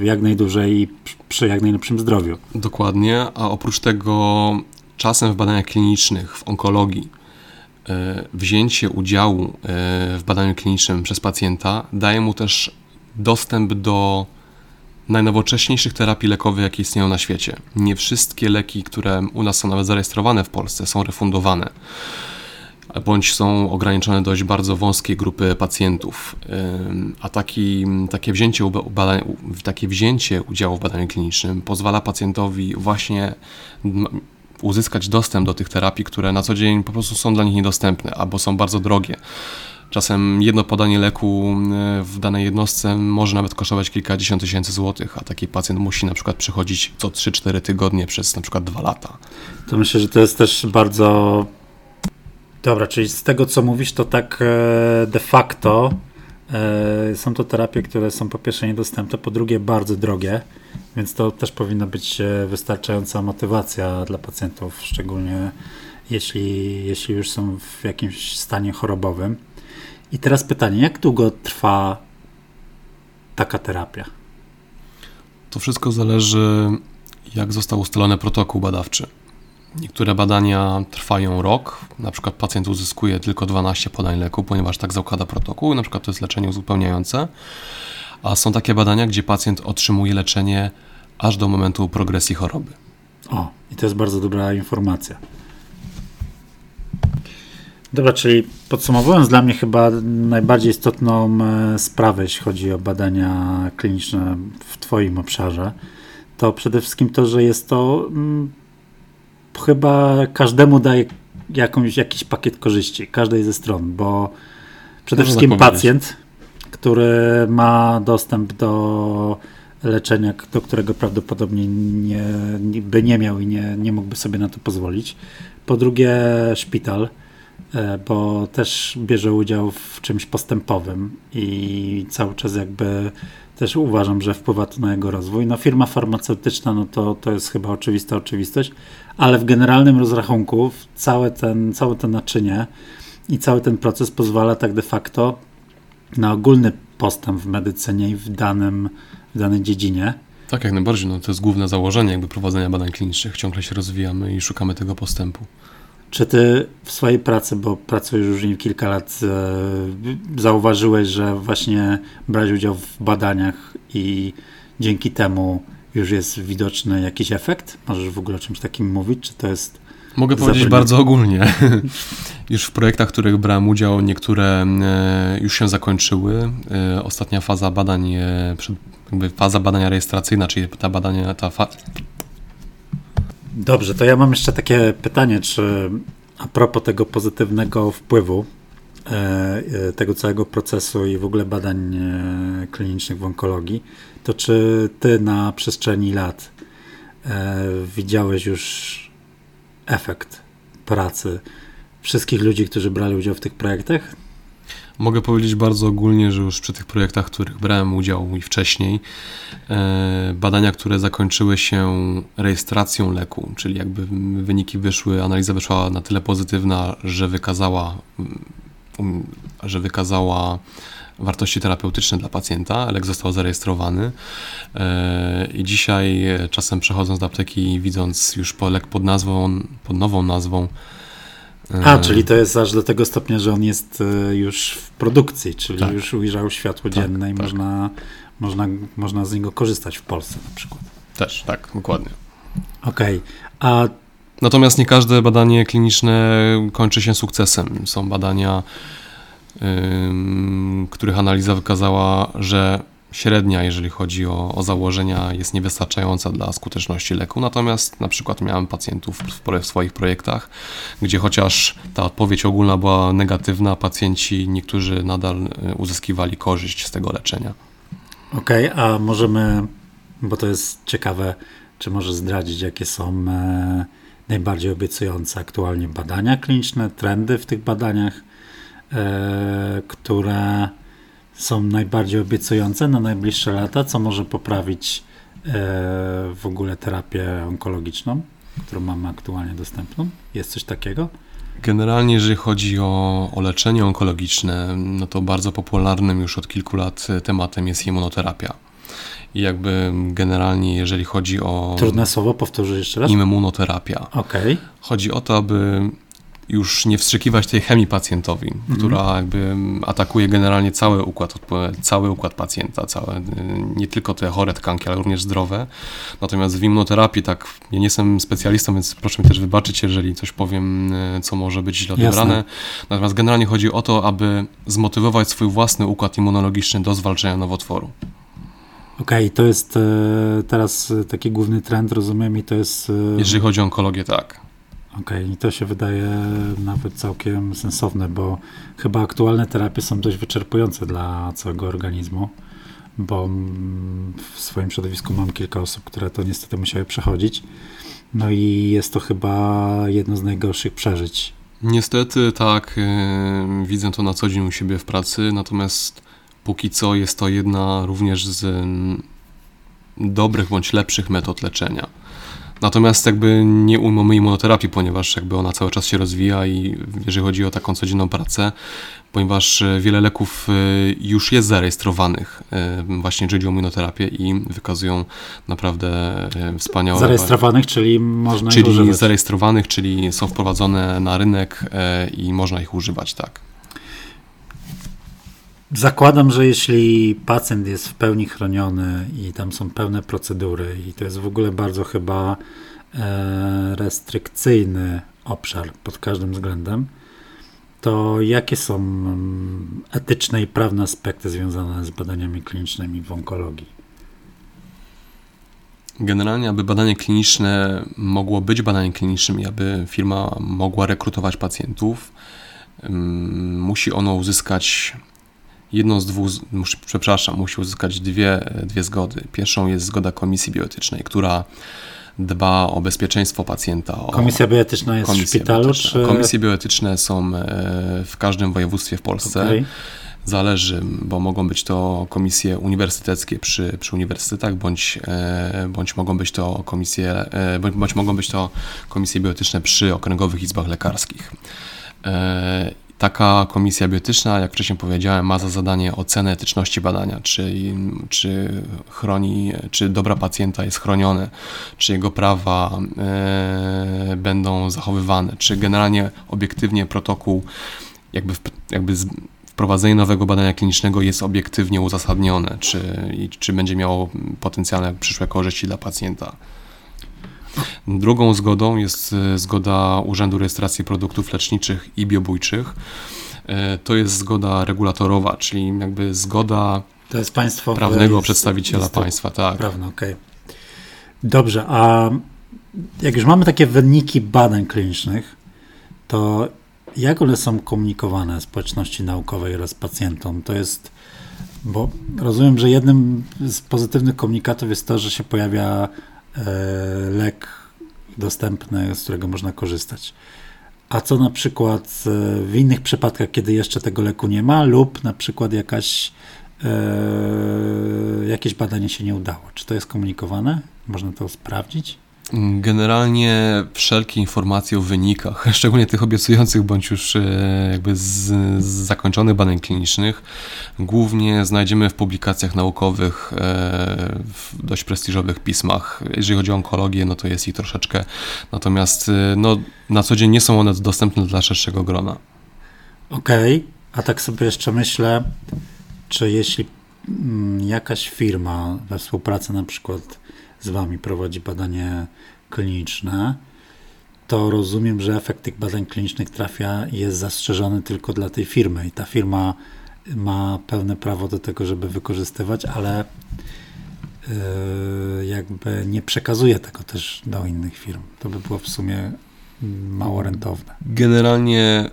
e, jak najdłużej i przy jak najlepszym zdrowiu. Dokładnie, a oprócz tego czasem w badaniach klinicznych, w onkologii, wzięcie udziału w badaniu klinicznym przez pacjenta daje mu też dostęp do najnowocześniejszych terapii lekowych, jakie istnieją na świecie. Nie wszystkie leki, które u nas są nawet zarejestrowane w Polsce, są refundowane bądź są ograniczone do dość bardzo wąskiej grupy pacjentów. A taki, takie, wzięcie, takie wzięcie udziału w badaniu klinicznym pozwala pacjentowi właśnie uzyskać dostęp do tych terapii, które na co dzień po prostu są dla nich niedostępne albo są bardzo drogie. Czasem jedno podanie leku e, w danej jednostce może nawet kosztować kilkadziesiąt tysięcy złotych, a taki pacjent musi na przykład przychodzić co 3-4 tygodnie przez na przykład dwa lata. To myślę, że to jest też bardzo. Dobra, czyli z tego co mówisz, to tak e, de facto e, są to terapie, które są po pierwsze niedostępne, po drugie bardzo drogie, więc to też powinna być wystarczająca motywacja dla pacjentów, szczególnie jeśli, jeśli już są w jakimś stanie chorobowym. I teraz pytanie, jak długo trwa taka terapia? To wszystko zależy, jak został ustalony protokół badawczy. Niektóre badania trwają rok, na przykład pacjent uzyskuje tylko 12 podań leku, ponieważ tak zakłada protokół, na przykład to jest leczenie uzupełniające. A są takie badania, gdzie pacjent otrzymuje leczenie aż do momentu progresji choroby. O, i to jest bardzo dobra informacja. Dobra, czyli podsumowując, dla mnie chyba najbardziej istotną e, sprawę, jeśli chodzi o badania kliniczne w Twoim obszarze, to przede wszystkim to, że jest to hmm, chyba każdemu daje jakąś, jakiś pakiet korzyści, każdej ze stron, bo przede Można wszystkim pacjent, który ma dostęp do leczenia, do którego prawdopodobnie nie, by nie miał i nie, nie mógłby sobie na to pozwolić. Po drugie, szpital, bo też bierze udział w czymś postępowym i cały czas jakby też uważam, że wpływa to na jego rozwój. No firma farmaceutyczna, no to, to jest chyba oczywista oczywistość, ale w generalnym rozrachunku całe ten, całe to naczynie i cały ten proces pozwala tak de facto na ogólny postęp w medycynie i w danym w danej dziedzinie. Tak, jak najbardziej. No, to jest główne założenie jakby prowadzenia badań klinicznych. Ciągle się rozwijamy i szukamy tego postępu. Czy ty w swojej pracy, bo pracujesz już nim kilka lat, e, zauważyłeś, że właśnie brałeś udział w badaniach i dzięki temu już jest widoczny jakiś efekt? Możesz w ogóle o czymś takim mówić? Czy to jest Mogę powiedzieć bardzo ogólnie. Już w projektach, w których brałem udział, niektóre e, już się zakończyły. E, ostatnia faza badań, faza badania rejestracyjna, czyli ta badania, ta fa... Dobrze, to ja mam jeszcze takie pytanie, czy a propos tego pozytywnego wpływu tego całego procesu i w ogóle badań klinicznych w onkologii, to czy ty na przestrzeni lat widziałeś już efekt pracy wszystkich ludzi, którzy brali udział w tych projektach? Mogę powiedzieć bardzo ogólnie, że już przy tych projektach, w których brałem udział i wcześniej, e, badania, które zakończyły się rejestracją leku, czyli jakby wyniki wyszły, analiza wyszła na tyle pozytywna, że wykazała, um, że wykazała wartości terapeutyczne dla pacjenta. Lek został zarejestrowany e, i dzisiaj e, czasem przechodząc do apteki widząc już lek pod nazwą, pod nową nazwą a, e, czyli to jest aż do tego stopnia, że on jest już w produkcji, czyli tak. już ujrzał światło tak, dzienne i tak. Można, można, można z niego korzystać w Polsce na przykład. Też, tak, dokładnie. Okej, okay. a Natomiast nie każde badanie kliniczne kończy się sukcesem. Są badania których analiza wykazała, że średnia, jeżeli chodzi o, o, założenia, jest niewystarczająca dla skuteczności leku. Natomiast na przykład miałem pacjentów w, w, swoich projektach, gdzie chociaż ta odpowiedź ogólna była negatywna, pacjenci niektórzy nadal y, uzyskiwali korzyść z tego leczenia. Okej, okay, a możemy, bo to jest ciekawe, czy może zdradzić, jakie są e, najbardziej obiecujące aktualnie badania kliniczne, trendy w tych badaniach? E, które są najbardziej obiecujące na najbliższe lata, co może poprawić e, w ogóle terapię onkologiczną, którą mamy aktualnie dostępną? Jest coś takiego? Generalnie, jeżeli chodzi o, o, leczenie onkologiczne, no to bardzo popularnym już od kilku lat tematem jest immunoterapia. I jakby generalnie, jeżeli chodzi o. Trudne słowo, powtórzę jeszcze raz. Immunoterapia. Okay. Chodzi o to, aby już nie wstrzykiwać tej chemii pacjentowi, mhm. która jakby atakuje generalnie cały układ, cały układ pacjenta, całe, nie tylko te chore tkanki, ale również zdrowe. Natomiast w immunoterapii, tak, ja nie jestem specjalistą, więc proszę mi też wybaczyć, jeżeli coś powiem, e, co może być źle odebrane. Natomiast generalnie chodzi o to, aby zmotywować swój własny układ immunologiczny do zwalczania nowotworu. Okej, okay, to jest e, teraz taki główny trend, rozumiem, i to jest. Jeżeli chodzi o onkologię, tak. Okej, okay, i to się wydaje nawet całkiem sensowne, bo chyba aktualne terapie są dość wyczerpujące dla całego organizmu, bo w swoim środowisku mam kilka osób, które to niestety musiały przechodzić. No i jest to chyba jedno z najgorszych przeżyć. Niestety tak, yy, widzę to na co dzień u siebie w pracy, natomiast póki co jest to jedna również z dobrych bądź lepszych metod leczenia Natomiast jakby nie ujmujemy immunoterapii, ponieważ jakby ona cały czas się rozwija i jeżeli chodzi o taką codzienną pracę, ponieważ e, wiele leków e, już jest zarejestrowanych e, właśnie jeżeli chodzi o immunoterapię i wykazują naprawdę wspaniałe... Zarejestrowanych, czyli można czyli ich używać. zarejestrowanych, czyli są wprowadzone na rynek i można ich używać, tak. Zakładam, że jeśli pacjent jest w pełni chroniony i tam są pełne procedury i to jest w ogóle bardzo chyba restrykcyjny obszar pod każdym względem, to jakie są mm, etyczne i prawne aspekty związane z badaniami klinicznymi w onkologii? Generalnie, aby badanie kliniczne mogło być badaniem klinicznym i aby firma mogła rekrutować pacjentów, mm, musi ono uzyskać jedną z dwóch, przepraszam, musi uzyskać dwie, dwie zgody. Pierwszą jest zgoda komisji bioetycznej, która dba o bezpieczeństwo pacjenta. O Komisja bioetyczna jest w szpitalu? Czy... Komisje bioetyczne są e, w każdym województwie w Polsce. Okay. Zależy, bo mogą być to komisje uniwersyteckie przy, przy uniwersytetach, bądź, e, bądź mogą być to komisje, e, bądź, bądź mogą być to komisje bioetyczne przy okręgowych izbach lekarskich. Taka komisja bioetyczna, jak wcześniej powiedziałem, ma za zadanie ocenę etyczności badania, czy, czy chroni, czy dobra pacjenta jest chronione, czy jego prawa e, będą zachowywane, czy generalnie obiektywnie protokół, jakby, jakby wprowadzenie nowego badania klinicznego jest obiektywnie uzasadnione, czy, czy będzie miało potencjalne przyszłe korzyści dla pacjenta. Drugą zgodą jest e, zgoda Urzędu Rejestracji Produktów Leczniczych i Biobójczych. E, to jest zgoda regulatorowa, czyli jakby zgoda to jest państwo prawnego jest, przedstawiciela jest państwa. Tak. Prawno, okej. Okay. Dobrze, a jak już mamy takie wyniki badań klinicznych, to jak one są komunikowane społeczności naukowej oraz pacjentom? To jest, bo rozumiem, że jednym z pozytywnych komunikatów jest to, że się pojawia lek dostępny, z którego można korzystać. A co na przykład e, w innych przypadkach, kiedy jeszcze tego leku nie ma, lub na przykład jakaś, e, jakieś badanie się nie udało? Czy to jest komunikowane? Można to sprawdzić? Generalnie wszelkie informacje o wynikach, szczególnie tych obiecujących bądź już e, jakby z, z zakończonych badań klinicznych, głównie znajdziemy w publikacjach naukowych, e, w dość prestiżowych pismach. Jeżeli chodzi o onkologię, no to jest ich troszeczkę, natomiast e, no, na co dzień nie są one dostępne dla szerszego grona. Okej, okay. a tak sobie jeszcze myślę, czy jeśli mm, jakaś firma we współpracy na przykład z Wami prowadzi badanie kliniczne, to rozumiem, że efekt tych badań klinicznych trafia jest zastrzeżony tylko dla tej firmy i ta firma ma pełne prawo do tego, żeby wykorzystywać, ale yy, jakby nie przekazuje tego też do innych firm. To by było w sumie mało rentowne. Generalnie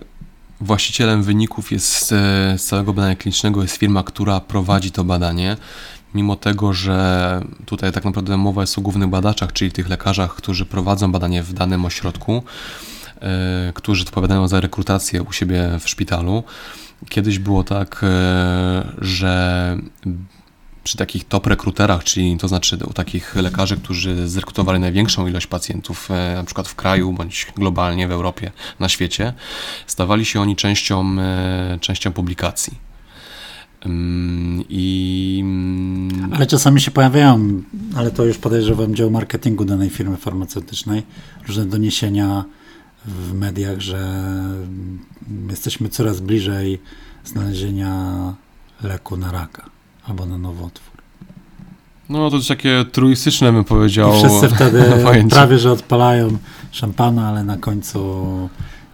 właścicielem wyników jest e, z całego badania klinicznego jest firma, która prowadzi to badanie mimo tego, że tutaj tak naprawdę mowa jest o głównych badaczach, czyli tych lekarzach, którzy prowadzą badanie w danym ośrodku, e, którzy odpowiadają za rekrutację u siebie w szpitalu. Kiedyś było tak, e, że przy takich top rekruterach, czyli to znaczy u takich lekarzy, którzy zrekrutowali największą ilość pacjentów, e, na przykład w kraju bądź globalnie w Europie, na świecie, stawali się oni częścią, częścią publikacji i... Ale czasami się pojawiają, ale to już podejrzewam dział marketingu danej firmy farmaceutycznej, różne doniesienia w mediach, że jesteśmy coraz bliżej znalezienia leku na raka albo na nowotwór. No to jest takie truistyczne bym powiedział. I wszyscy wtedy prawie, że odpalają szampana, ale na końcu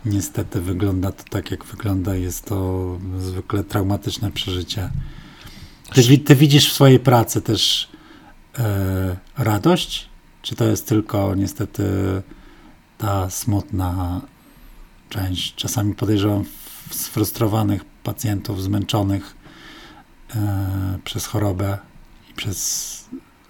Niestety wygląda to tak, jak wygląda. Jest to zwykle traumatyczne przeżycie. Ty, ty widzisz w swojej pracy też e, radość? Czy to jest tylko niestety ta smutna część? Czasami podejrzewam sfrustrowanych pacjentów, zmęczonych e, przez chorobę i przez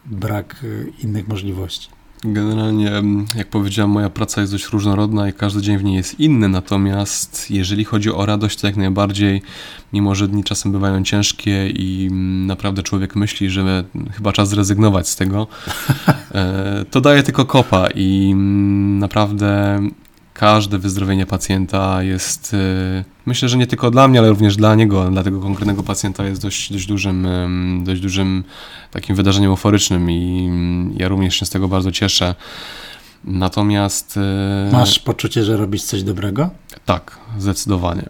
brak innych możliwości. Generalnie, jak powiedziałem, moja praca jest dość różnorodna i każdy dzień w niej jest inny, natomiast jeżeli chodzi o radość, to jak najbardziej, mimo że dni czasem bywają ciężkie i naprawdę człowiek myśli, że chyba czas zrezygnować z tego, e, to daje tylko kopa i naprawdę każde wyzdrowienie pacjenta jest, e, myślę, że nie tylko dla mnie, ale również dla niego, dla tego konkretnego pacjenta jest dość, dość dużym, dość dużym takim wydarzeniem euforycznym i ja również się z tego bardzo cieszę. Natomiast. E, Masz poczucie, że robisz coś dobrego? Tak, zdecydowanie.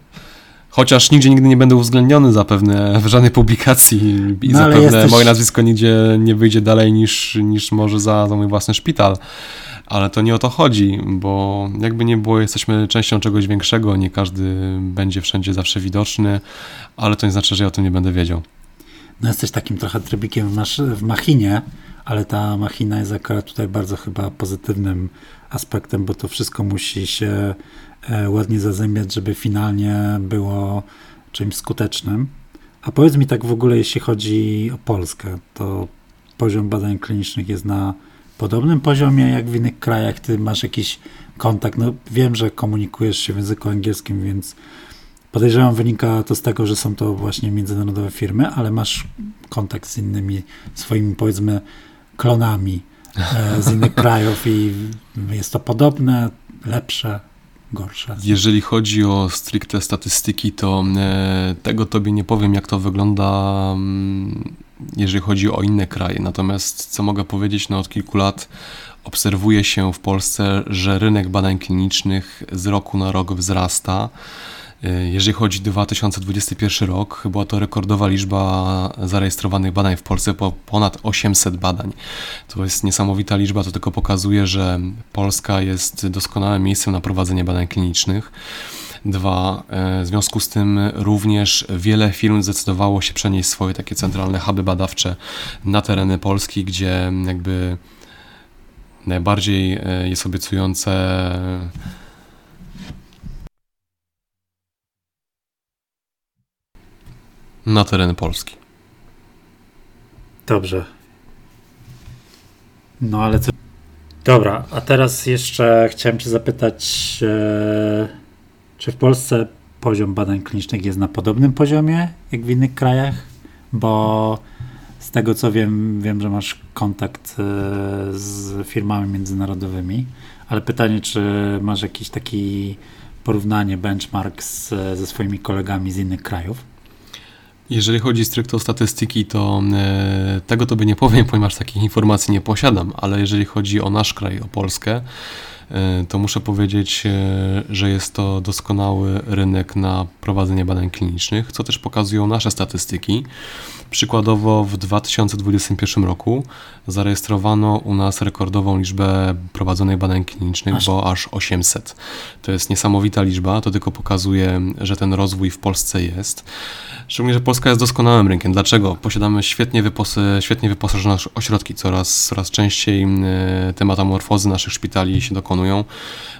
Chociaż nigdzie nigdy nie będę uwzględniony zapewne w żadnej publikacji i no, zapewne jesteś... moje nazwisko nigdzie nie wyjdzie dalej niż, niż może za, za mój własny szpital ale to nie o to chodzi, bo jakby nie było, jesteśmy częścią czegoś większego, nie każdy będzie wszędzie zawsze widoczny, ale to nie znaczy, że ja o tym nie będę wiedział. No jesteś takim trochę trybikiem w, masz, w machinie, ale ta machina jest akurat tutaj bardzo chyba pozytywnym aspektem, bo to wszystko musi się ładnie zazębiać, żeby finalnie było czymś skutecznym. A powiedz mi tak w ogóle, jeśli chodzi o Polskę, to poziom badań klinicznych jest na podobnym poziomie jak w innych krajach? Ty masz jakiś kontakt? No wiem, że komunikujesz się w języku angielskim, więc podejrzewam wynika to z tego, że są to właśnie międzynarodowe firmy, ale masz kontakt z innymi swoimi powiedzmy klonami e, z innych krajów i jest to podobne, lepsze, gorsze. Jeżeli chodzi o stricte statystyki, to e, tego tobie nie powiem, jak to wygląda mm, jeżeli chodzi o inne kraje. Natomiast co mogę powiedzieć, no od kilku lat obserwuje się w Polsce, że rynek badań klinicznych z roku na rok wzrasta. Jeżeli chodzi o 2021 rok, była to rekordowa liczba zarejestrowanych badań w Polsce, po ponad 800 badań. To jest niesamowita liczba, to tylko pokazuje, że Polska jest doskonałym miejscem na prowadzenie badań klinicznych. Dwa, e, w związku z tym również wiele firm zdecydowało się przenieść swoje takie centralne huby badawcze na tereny Polski, gdzie jakby najbardziej e, jest obiecujące na tereny Polski. Dobrze. No ale co. Dobra, a teraz jeszcze chciałem Cię zapytać. E czy w Polsce poziom badań klinicznych jest na podobnym poziomie jak w innych krajach? Bo z tego co wiem, wiem, że masz kontakt e, z firmami międzynarodowymi, ale pytanie, czy masz jakiś taki porównanie, benchmark z, ze swoimi kolegami z innych krajów? Jeżeli chodzi stricte o statystyki, to e, tego tobie nie powiem, ponieważ takich informacji nie posiadam, ale jeżeli chodzi o nasz kraj, o Polskę, to muszę powiedzieć, e, że jest to doskonały rynek na prowadzenie badań klinicznych, co też pokazują nasze statystyki. Przykładowo w 2021 roku zarejestrowano u nas rekordową liczbę prowadzonych badań klinicznych, aż. bo aż 800. To jest niesamowita liczba, to tylko pokazuje, że ten rozwój w Polsce jest. Szczególnie, że Polska jest doskonałym rynkiem. Dlaczego? Posiadamy świetnie, wypos- świetnie wyposażone ośrodki, coraz, coraz częściej e, te metamorfozy naszych szpitali się dokonują.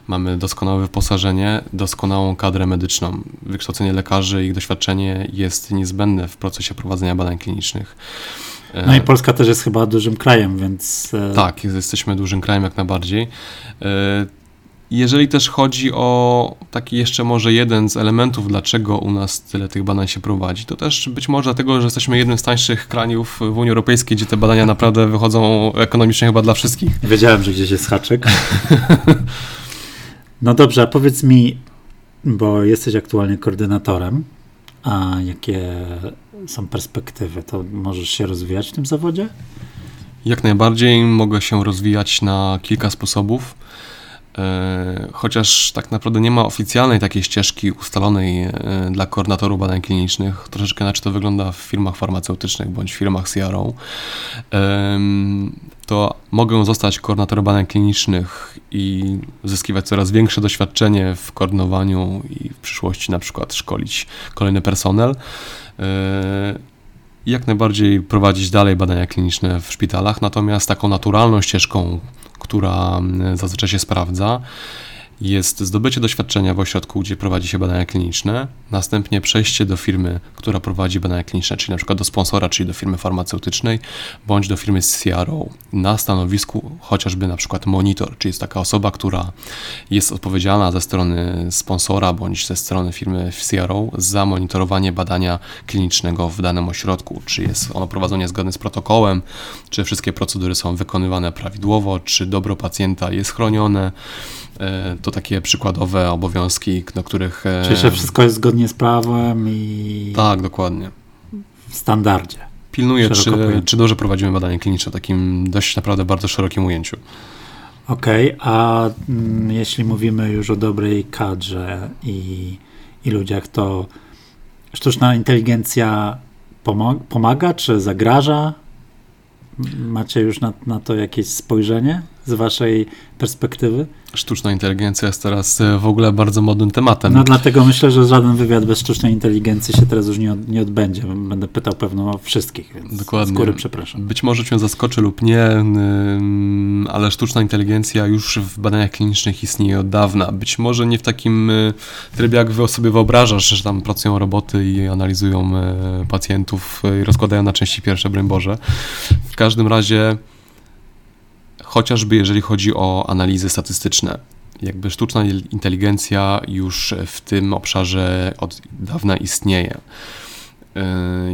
Mamy doskonałe wyposażenie, doskonałą kadrę medyczną. Wykształcenie lekarzy i ich doświadczenie jest niezbędne w procesie prowadzenia badań klinicznych. No i Polska też jest chyba dużym krajem, więc. E, tak, jesteśmy dużym krajem jak najbardziej. Jeżeli też chodzi o taki jeszcze może jeden z elementów, dlaczego u nas tyle tych badań się prowadzi, to też być może dlatego, że jesteśmy jednym z tańszych krajów w Unii Europejskiej, gdzie te badania naprawdę wychodzą ekonomicznie chyba dla wszystkich. Wiedziałem, że gdzieś jest haczyk. No dobrze, a powiedz mi, bo jesteś aktualnie koordynatorem, a jakie są perspektywy? To możesz się rozwijać w tym zawodzie? Jak najbardziej mogę się rozwijać na kilka sposobów. E, chociaż tak naprawdę nie ma oficjalnej takiej ścieżki ustalonej e, dla koordynatorów badań klinicznych. Troszeczkę inaczej to wygląda w firmach farmaceutycznych bądź firmach CRO. To mogę zostać koordynatorem badań klinicznych i zyskiwać coraz większe doświadczenie w koordynowaniu i w przyszłości na przykład szkolić kolejny personel e, jak najbardziej prowadzić dalej badania kliniczne w szpitalach, natomiast taką naturalną ścieżką która mm, zazwyczaj się sprawdza, jest zdobycie doświadczenia w ośrodku, gdzie prowadzi się badania kliniczne, następnie przejście do firmy, która prowadzi badania kliniczne, czyli na przykład do sponsora, czyli do firmy farmaceutycznej, bądź do firmy CRO na stanowisku chociażby na przykład monitor, czyli jest taka osoba, która jest odpowiedzialna ze strony sponsora bądź ze strony firmy CRO za monitorowanie badania klinicznego w danym ośrodku, czy jest ono prowadzone zgodnie z protokołem, czy wszystkie procedury są wykonywane prawidłowo, czy dobro pacjenta jest chronione, to takie przykładowe obowiązki, na których. E, Czyli, że wszystko jest zgodnie z prawem i. Tak, dokładnie. W standardzie. Pilnuję, czy, czy dobrze prowadzimy badanie kliniczne w takim dość naprawdę bardzo szerokim ujęciu. Okej, okay, a mm, jeśli mówimy już o dobrej kadrze i, i ludziach, to sztuczna inteligencja pomaga czy zagraża? Macie już na, na to jakieś spojrzenie z waszej perspektywy? Sztuczna inteligencja jest teraz e, w ogóle bardzo modnym tematem. No dlatego myślę, że żaden wywiad bez sztucznej inteligencji się teraz już nie, od, nie odbędzie. Będę pytał pewno o wszystkich, więc Dokładnie. z góry przepraszam. Być może cię zaskoczy lub nie, ale sztuczna inteligencja już w badaniach klinicznych istnieje od dawna. Być może nie w takim e, trybie, jak wy sobie wyobrażasz, że tam pracują roboty i analizują e, pacjentów i rozkładają na części pierwsze, broń Boże. W każdym razie chociażby jeżeli chodzi o analizy statystyczne. Jakby sztuczna inteligencja już w tym obszarze od dawna istnieje. E,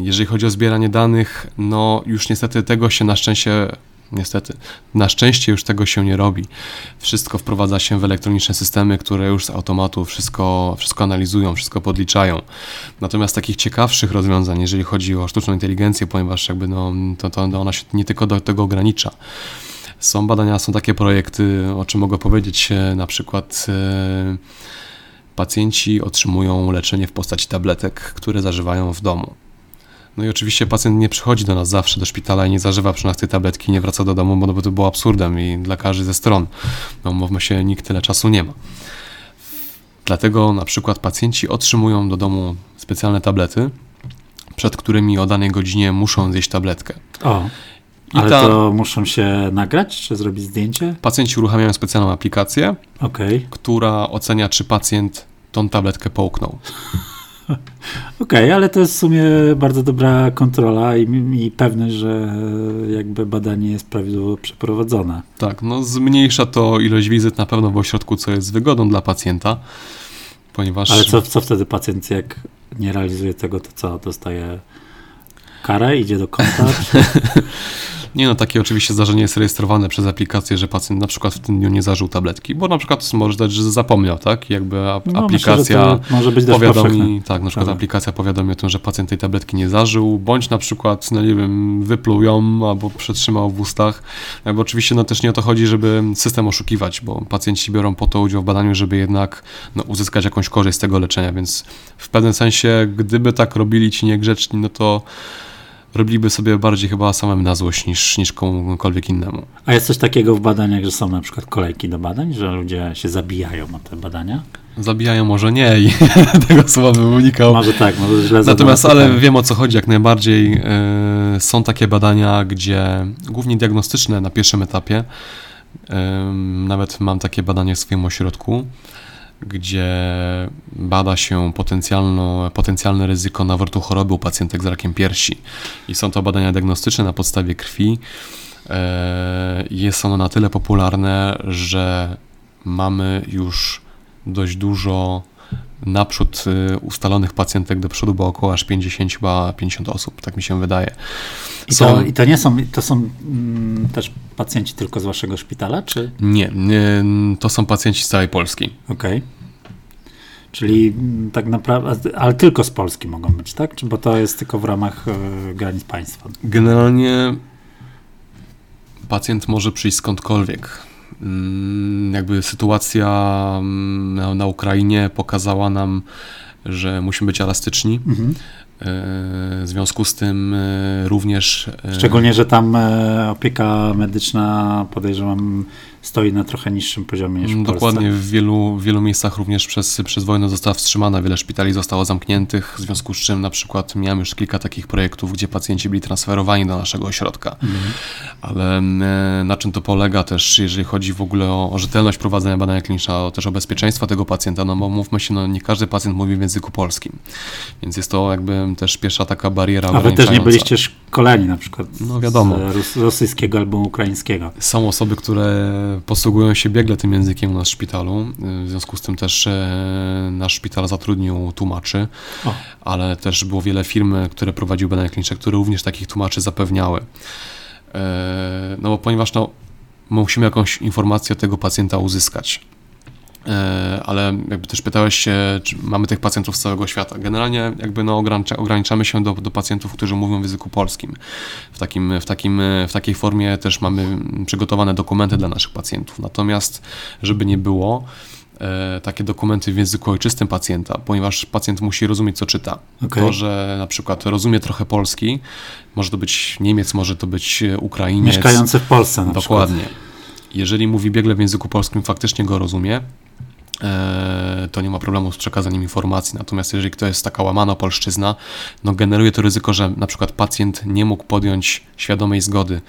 jeżeli chodzi o zbieranie danych, no już niestety tego się na szczęście niestety. Na szczęście już tego się nie robi. Wszystko wprowadza się w elektroniczne systemy, które już z automatu wszystko, wszystko analizują, wszystko podliczają. Natomiast takich ciekawszych rozwiązań, jeżeli chodzi o sztuczną inteligencję, ponieważ jakby no, to, to ona się nie tylko do tego ogranicza. Są badania, są takie projekty, o czym mogę powiedzieć, e, na przykład e, pacjenci otrzymują leczenie w postaci tabletek, które zażywają w domu. No i oczywiście pacjent nie przychodzi do nas zawsze do szpitala i nie zażywa przy nas tej tabletki, nie wraca do domu, bo to by było absurdem i dla każdej ze stron. No mówmy się, nikt tyle czasu nie ma. Dlatego na przykład pacjenci otrzymują do domu specjalne tablety, przed którymi o danej godzinie muszą zjeść tabletkę. O. I Ale ta... to muszą się nagrać, czy zrobić zdjęcie? Pacjenci uruchamiają specjalną aplikację, okay. która ocenia, czy pacjent tą tabletkę połknął. Okej, okay, ale to jest w sumie bardzo dobra kontrola i, i pewność, że jakby badanie jest prawidłowo przeprowadzone. Tak, no zmniejsza to ilość wizyt na pewno w ośrodku, co jest wygodą dla pacjenta, ponieważ... Ale co, co wtedy pacjent, jak nie realizuje tego, to co, dostaje karę, idzie do konta? Nie no, takie oczywiście zdarzenie jest rejestrowane przez aplikację, że pacjent na przykład w tym dniu nie zażył tabletki, bo na przykład może dać, że zapomniał, tak? Jakby no, aplikacja myślę, może być powiadomi, tak, na przykład Dobra. aplikacja powiadomi o tym, że pacjent tej tabletki nie zażył, bądź na przykład, no nie wiem, wypluł ją albo przetrzymał w ustach. Jakby oczywiście no też nie o to chodzi, żeby system oszukiwać, bo pacjenci biorą po to udział w badaniu, żeby jednak no, uzyskać jakąś korzyść z tego leczenia, więc w pewnym sensie, gdyby tak robili ci niegrzeczni, no to robiliby sobie bardziej chyba samym na złość niż, niż komukolwiek innemu. A jest coś takiego w badaniach, że są na przykład kolejki do badań, że ludzie się zabijają na te badania? Zabijają może nie i tego słowa bym unikał. Może tak, może źle Natomiast, ale wiem o co chodzi jak najbardziej. Yy, są takie badania, gdzie głównie diagnostyczne na pierwszym etapie, yy, nawet mam takie badanie w swoim ośrodku, gdzie bada się potencjalne ryzyko nawrotu choroby u pacjentek z rakiem piersi. I są to badania diagnostyczne na podstawie krwi. E, jest ono na tyle popularne, że mamy już dość dużo naprzód y, ustalonych pacjentek do przodu, bo około aż 50, chyba 50 osób, tak mi się wydaje. I to, I to nie są, to są mm, też pacjenci tylko z waszego szpitala, czy? Nie, nie to są pacjenci z całej Polski. Okej. Okay. Czyli mm, tak naprawdę, ale tylko z Polski mogą być, tak? Czy bo to jest tylko w ramach y, granic państwa? Generalnie pacjent może przyjść skądkolwiek. Mm, jakby sytuacja mm, na, na Ukrainie pokazała nam, że musimy być elastyczni. Mhm. W związku z tym również. Szczególnie, że tam opieka medyczna podejrzewam stoi na trochę niższym poziomie niż w Polsce. Dokładnie, w wielu, wielu miejscach również przez, przez wojnę została wstrzymana, wiele szpitali zostało zamkniętych, w związku z czym na przykład miałem już kilka takich projektów, gdzie pacjenci byli transferowani do naszego ośrodka. Mhm. Ale e, na czym to polega też, jeżeli chodzi w ogóle o, o rzetelność prowadzenia badania klinicznego, też o bezpieczeństwo tego pacjenta, no bo mówmy się, no nie każdy pacjent mówi w języku polskim, więc jest to jakby też pierwsza taka bariera A wy też nie byliście szkoleni na przykład no wiadomo. z rosyjskiego albo ukraińskiego. Są osoby, które posługują się biegle tym językiem u nas w szpitalu. W związku z tym też e, nasz szpital zatrudnił tłumaczy, o. ale też było wiele firm, które prowadziły badania kliniczne, które również takich tłumaczy zapewniały. E, no bo ponieważ no, musimy jakąś informację od tego pacjenta uzyskać. E, ale jakby też pytałeś się, czy mamy tych pacjentów z całego świata. Generalnie jakby no ogranicza, ograniczamy się do, do pacjentów, którzy mówią w języku polskim. W, takim, w, takim, w takiej formie też mamy przygotowane dokumenty dla naszych pacjentów. Natomiast, żeby nie było, e, takie dokumenty w języku ojczystym pacjenta, ponieważ pacjent musi rozumieć, co czyta. Okay. To, że na przykład rozumie trochę polski, może to być Niemiec, może to być Ukrainiec. Mieszkający w Polsce na Dokładnie. Przykład. Jeżeli mówi biegle w języku polskim, faktycznie go rozumie, to nie ma problemu z przekazaniem informacji. Natomiast jeżeli to jest taka łamana polszczyzna, no generuje to ryzyko, że na przykład pacjent nie mógł podjąć świadomej zgody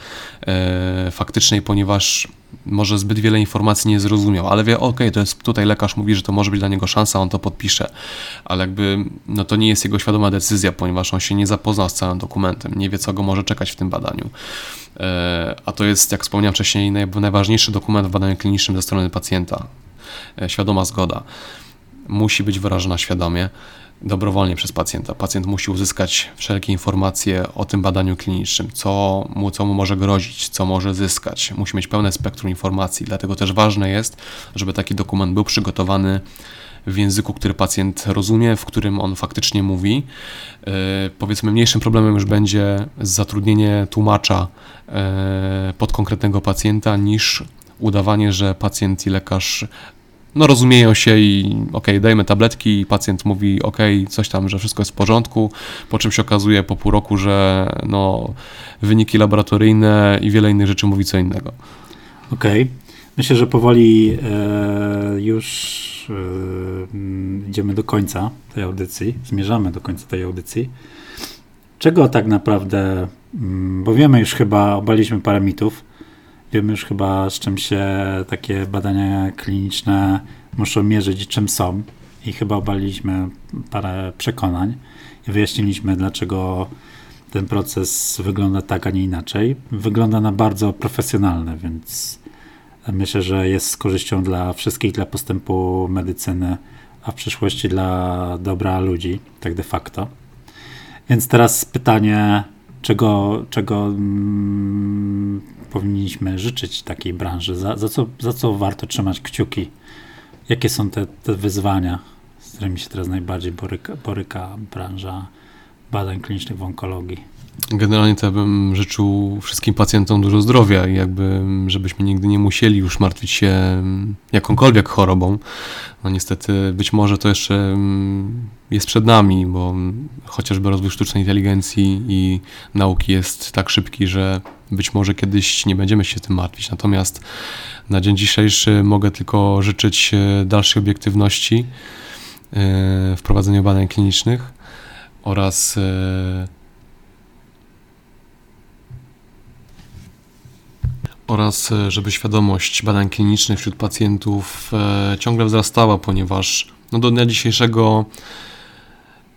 e, faktycznej, ponieważ może zbyt wiele informacji nie zrozumiał, ale wie, ok, to jest tutaj lekarz mówi, że to może być dla niego szansa, on to podpisze, ale jakby no to nie jest jego świadoma decyzja, ponieważ on się nie zapoznał z całym dokumentem, nie wie, co go może czekać w tym badaniu. E, a to jest, jak wspomniałem wcześniej, najważniejszy dokument w badaniu klinicznym ze strony pacjenta. E, świadoma zgoda musi być wyrażona świadomie, dobrowolnie przez pacjenta. Pacjent musi uzyskać wszelkie informacje o tym badaniu klinicznym, co mu, co mu może grozić, co może zyskać. Musi mieć pełne spektrum informacji, dlatego też ważne jest, żeby taki dokument był przygotowany w języku, który pacjent rozumie, w którym on faktycznie mówi. Yy, powiedzmy, mniejszym problemem już będzie zatrudnienie tłumacza yy, pod konkretnego pacjenta niż udawanie, że pacjent i lekarz no rozumieją się i ok, dajemy tabletki i pacjent mówi ok, coś tam, że wszystko jest w porządku, po czym się okazuje po pół roku, że no, wyniki laboratoryjne i wiele innych rzeczy mówi co innego. Okej. Okay. Myślę, że powoli e, już e, idziemy do końca tej audycji, zmierzamy do końca tej audycji. Czego tak naprawdę, mm, bo wiemy już chyba, obaliśmy parę mitów, Wiemy już chyba, z czym się takie badania kliniczne muszą mierzyć i czym są. I chyba obaliliśmy parę przekonań i wyjaśniliśmy, dlaczego ten proces wygląda tak, a nie inaczej. Wygląda na bardzo profesjonalny, więc myślę, że jest z korzyścią dla wszystkich, dla postępu medycyny, a w przyszłości dla dobra ludzi, tak de facto. Więc teraz pytanie, czego, czego mm, powinniśmy życzyć takiej branży? Za, za, co, za co warto trzymać kciuki? Jakie są te, te wyzwania, z którymi się teraz najbardziej boryka, boryka branża badań klinicznych w onkologii? Generalnie to bym życzył wszystkim pacjentom dużo zdrowia i jakby, żebyśmy nigdy nie musieli już martwić się jakąkolwiek chorobą. No niestety być może to jeszcze mm, jest przed nami, bo chociażby rozwój sztucznej inteligencji i nauki jest tak szybki, że być może kiedyś nie będziemy się tym martwić. Natomiast na dzień dzisiejszy mogę tylko życzyć e, dalszej obiektywności e, w prowadzeniu badań klinicznych oraz oraz żeby świadomość badań klinicznych wśród pacjentów ciągle wzrastała, ponieważ no do dnia dzisiejszego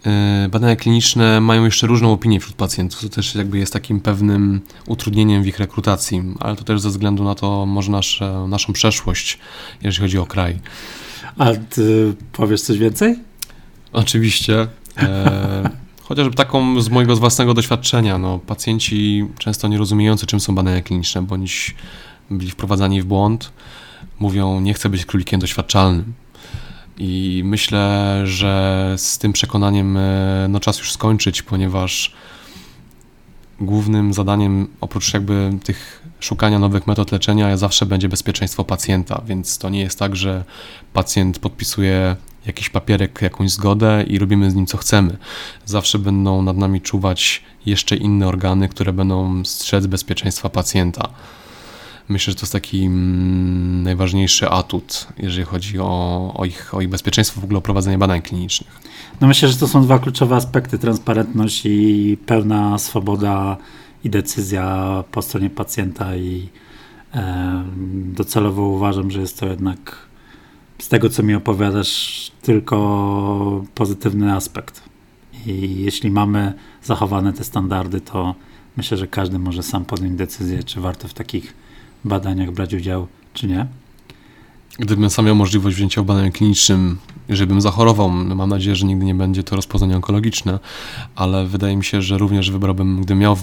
E, badania kliniczne mają jeszcze różną opinię wśród pacjentów, co też jakby jest takim pewnym utrudnieniem w ich rekrutacji, ale to też ze względu na to może nasze, naszą przeszłość, jeżeli chodzi o kraj. A ty powiesz coś więcej? Oczywiście. E, chociażby taką z mojego z własnego doświadczenia, no, pacjenci często nie rozumiejący, czym są badania kliniczne, bądź byli wprowadzani w błąd, mówią, nie chcę być królikiem doświadczalnym. I myślę, że z tym przekonaniem e, no, czas już skończyć, ponieważ głównym zadaniem, oprócz jakby tych szukania nowych metod leczenia, zawsze będzie bezpieczeństwo pacjenta, więc to nie jest tak, że pacjent podpisuje jakiś papierek, jakąś zgodę i robimy z nim co chcemy. Zawsze będą nad nami czuwać jeszcze inne organy, które będą strzec bezpieczeństwa pacjenta. Myślę, że to jest taki mm, najważniejszy atut, jeżeli chodzi o, o, ich, o ich bezpieczeństwo, w ogóle o prowadzenie badań klinicznych. No myślę, że to są dwa kluczowe aspekty: transparentność i pełna swoboda i decyzja po stronie pacjenta. I e, docelowo uważam, że jest to jednak z tego, co mi opowiadasz, tylko pozytywny aspekt. I jeśli mamy zachowane te standardy, to myślę, że każdy może sam podjąć decyzję, czy warto w takich badaniach brać udział, czy nie. Gdybym sam miał możliwość wzięcia w badaniu klinicznym, jeżeli bym zachorował, no mam nadzieję, że nigdy nie będzie to rozpoznanie onkologiczne, ale wydaje mi się, że również wybrałbym, gdybym miał,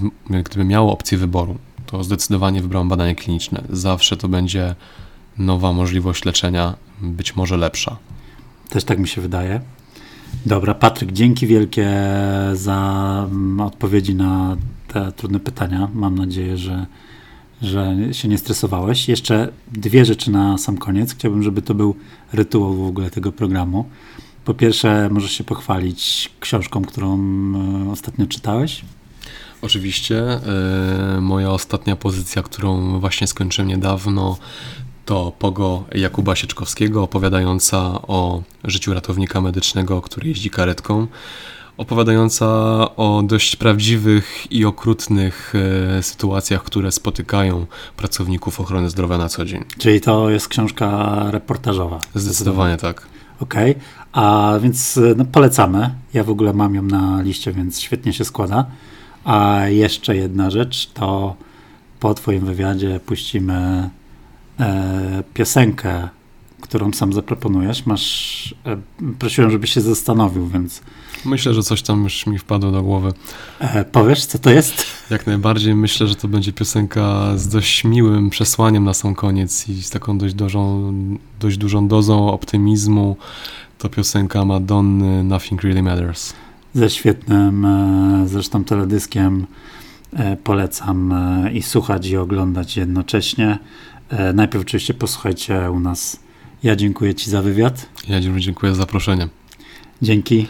gdybym miał opcję wyboru, to zdecydowanie wybrałem badanie kliniczne. Zawsze to będzie nowa możliwość leczenia, być może lepsza. Też tak mi się wydaje. Dobra, Patryk, dzięki wielkie za mm, odpowiedzi na te trudne pytania. Mam nadzieję, że, że się nie stresowałeś. Jeszcze dwie rzeczy na sam koniec. Chciałbym, żeby to był rytuał w ogóle tego programu. Po pierwsze, możesz się pochwalić książką, którą e, ostatnio czytałeś. Oczywiście. Yy, moja ostatnia pozycja, którą właśnie skończyłem niedawno, to Pogo Jakuba Sieczkowskiego, opowiadająca o życiu ratownika medycznego, który jeździ karetką, opowiadająca o dość prawdziwych i okrutnych e, sytuacjach, które spotykają pracowników ochrony zdrowia na co dzień. Czyli to jest książka reportażowa. Zdecydowanie tak. Okej, okay. a więc no, polecamy. Ja w ogóle mam ją na liście, więc świetnie się składa. A jeszcze jedna rzecz, to po Twoim wywiadzie puścimy e, piosenkę, którą sam zaproponujesz. Masz, e, prosiłem, żebyś się zastanowił, więc. Myślę, że coś tam już mi wpadło do głowy. E, powiesz, co to jest? Jak najbardziej myślę, że to będzie piosenka z dość miłym przesłaniem na sam koniec i z taką dość dużą, dość dużą dozą optymizmu. To piosenka Madonny Nothing Really Matters. Ze świetnym e, zresztą teledyskiem e, polecam e, i słuchać i oglądać jednocześnie. Najpierw oczywiście posłuchajcie u nas. Ja dziękuję Ci za wywiad. Ja dziękuję za zaproszenie. Dzięki.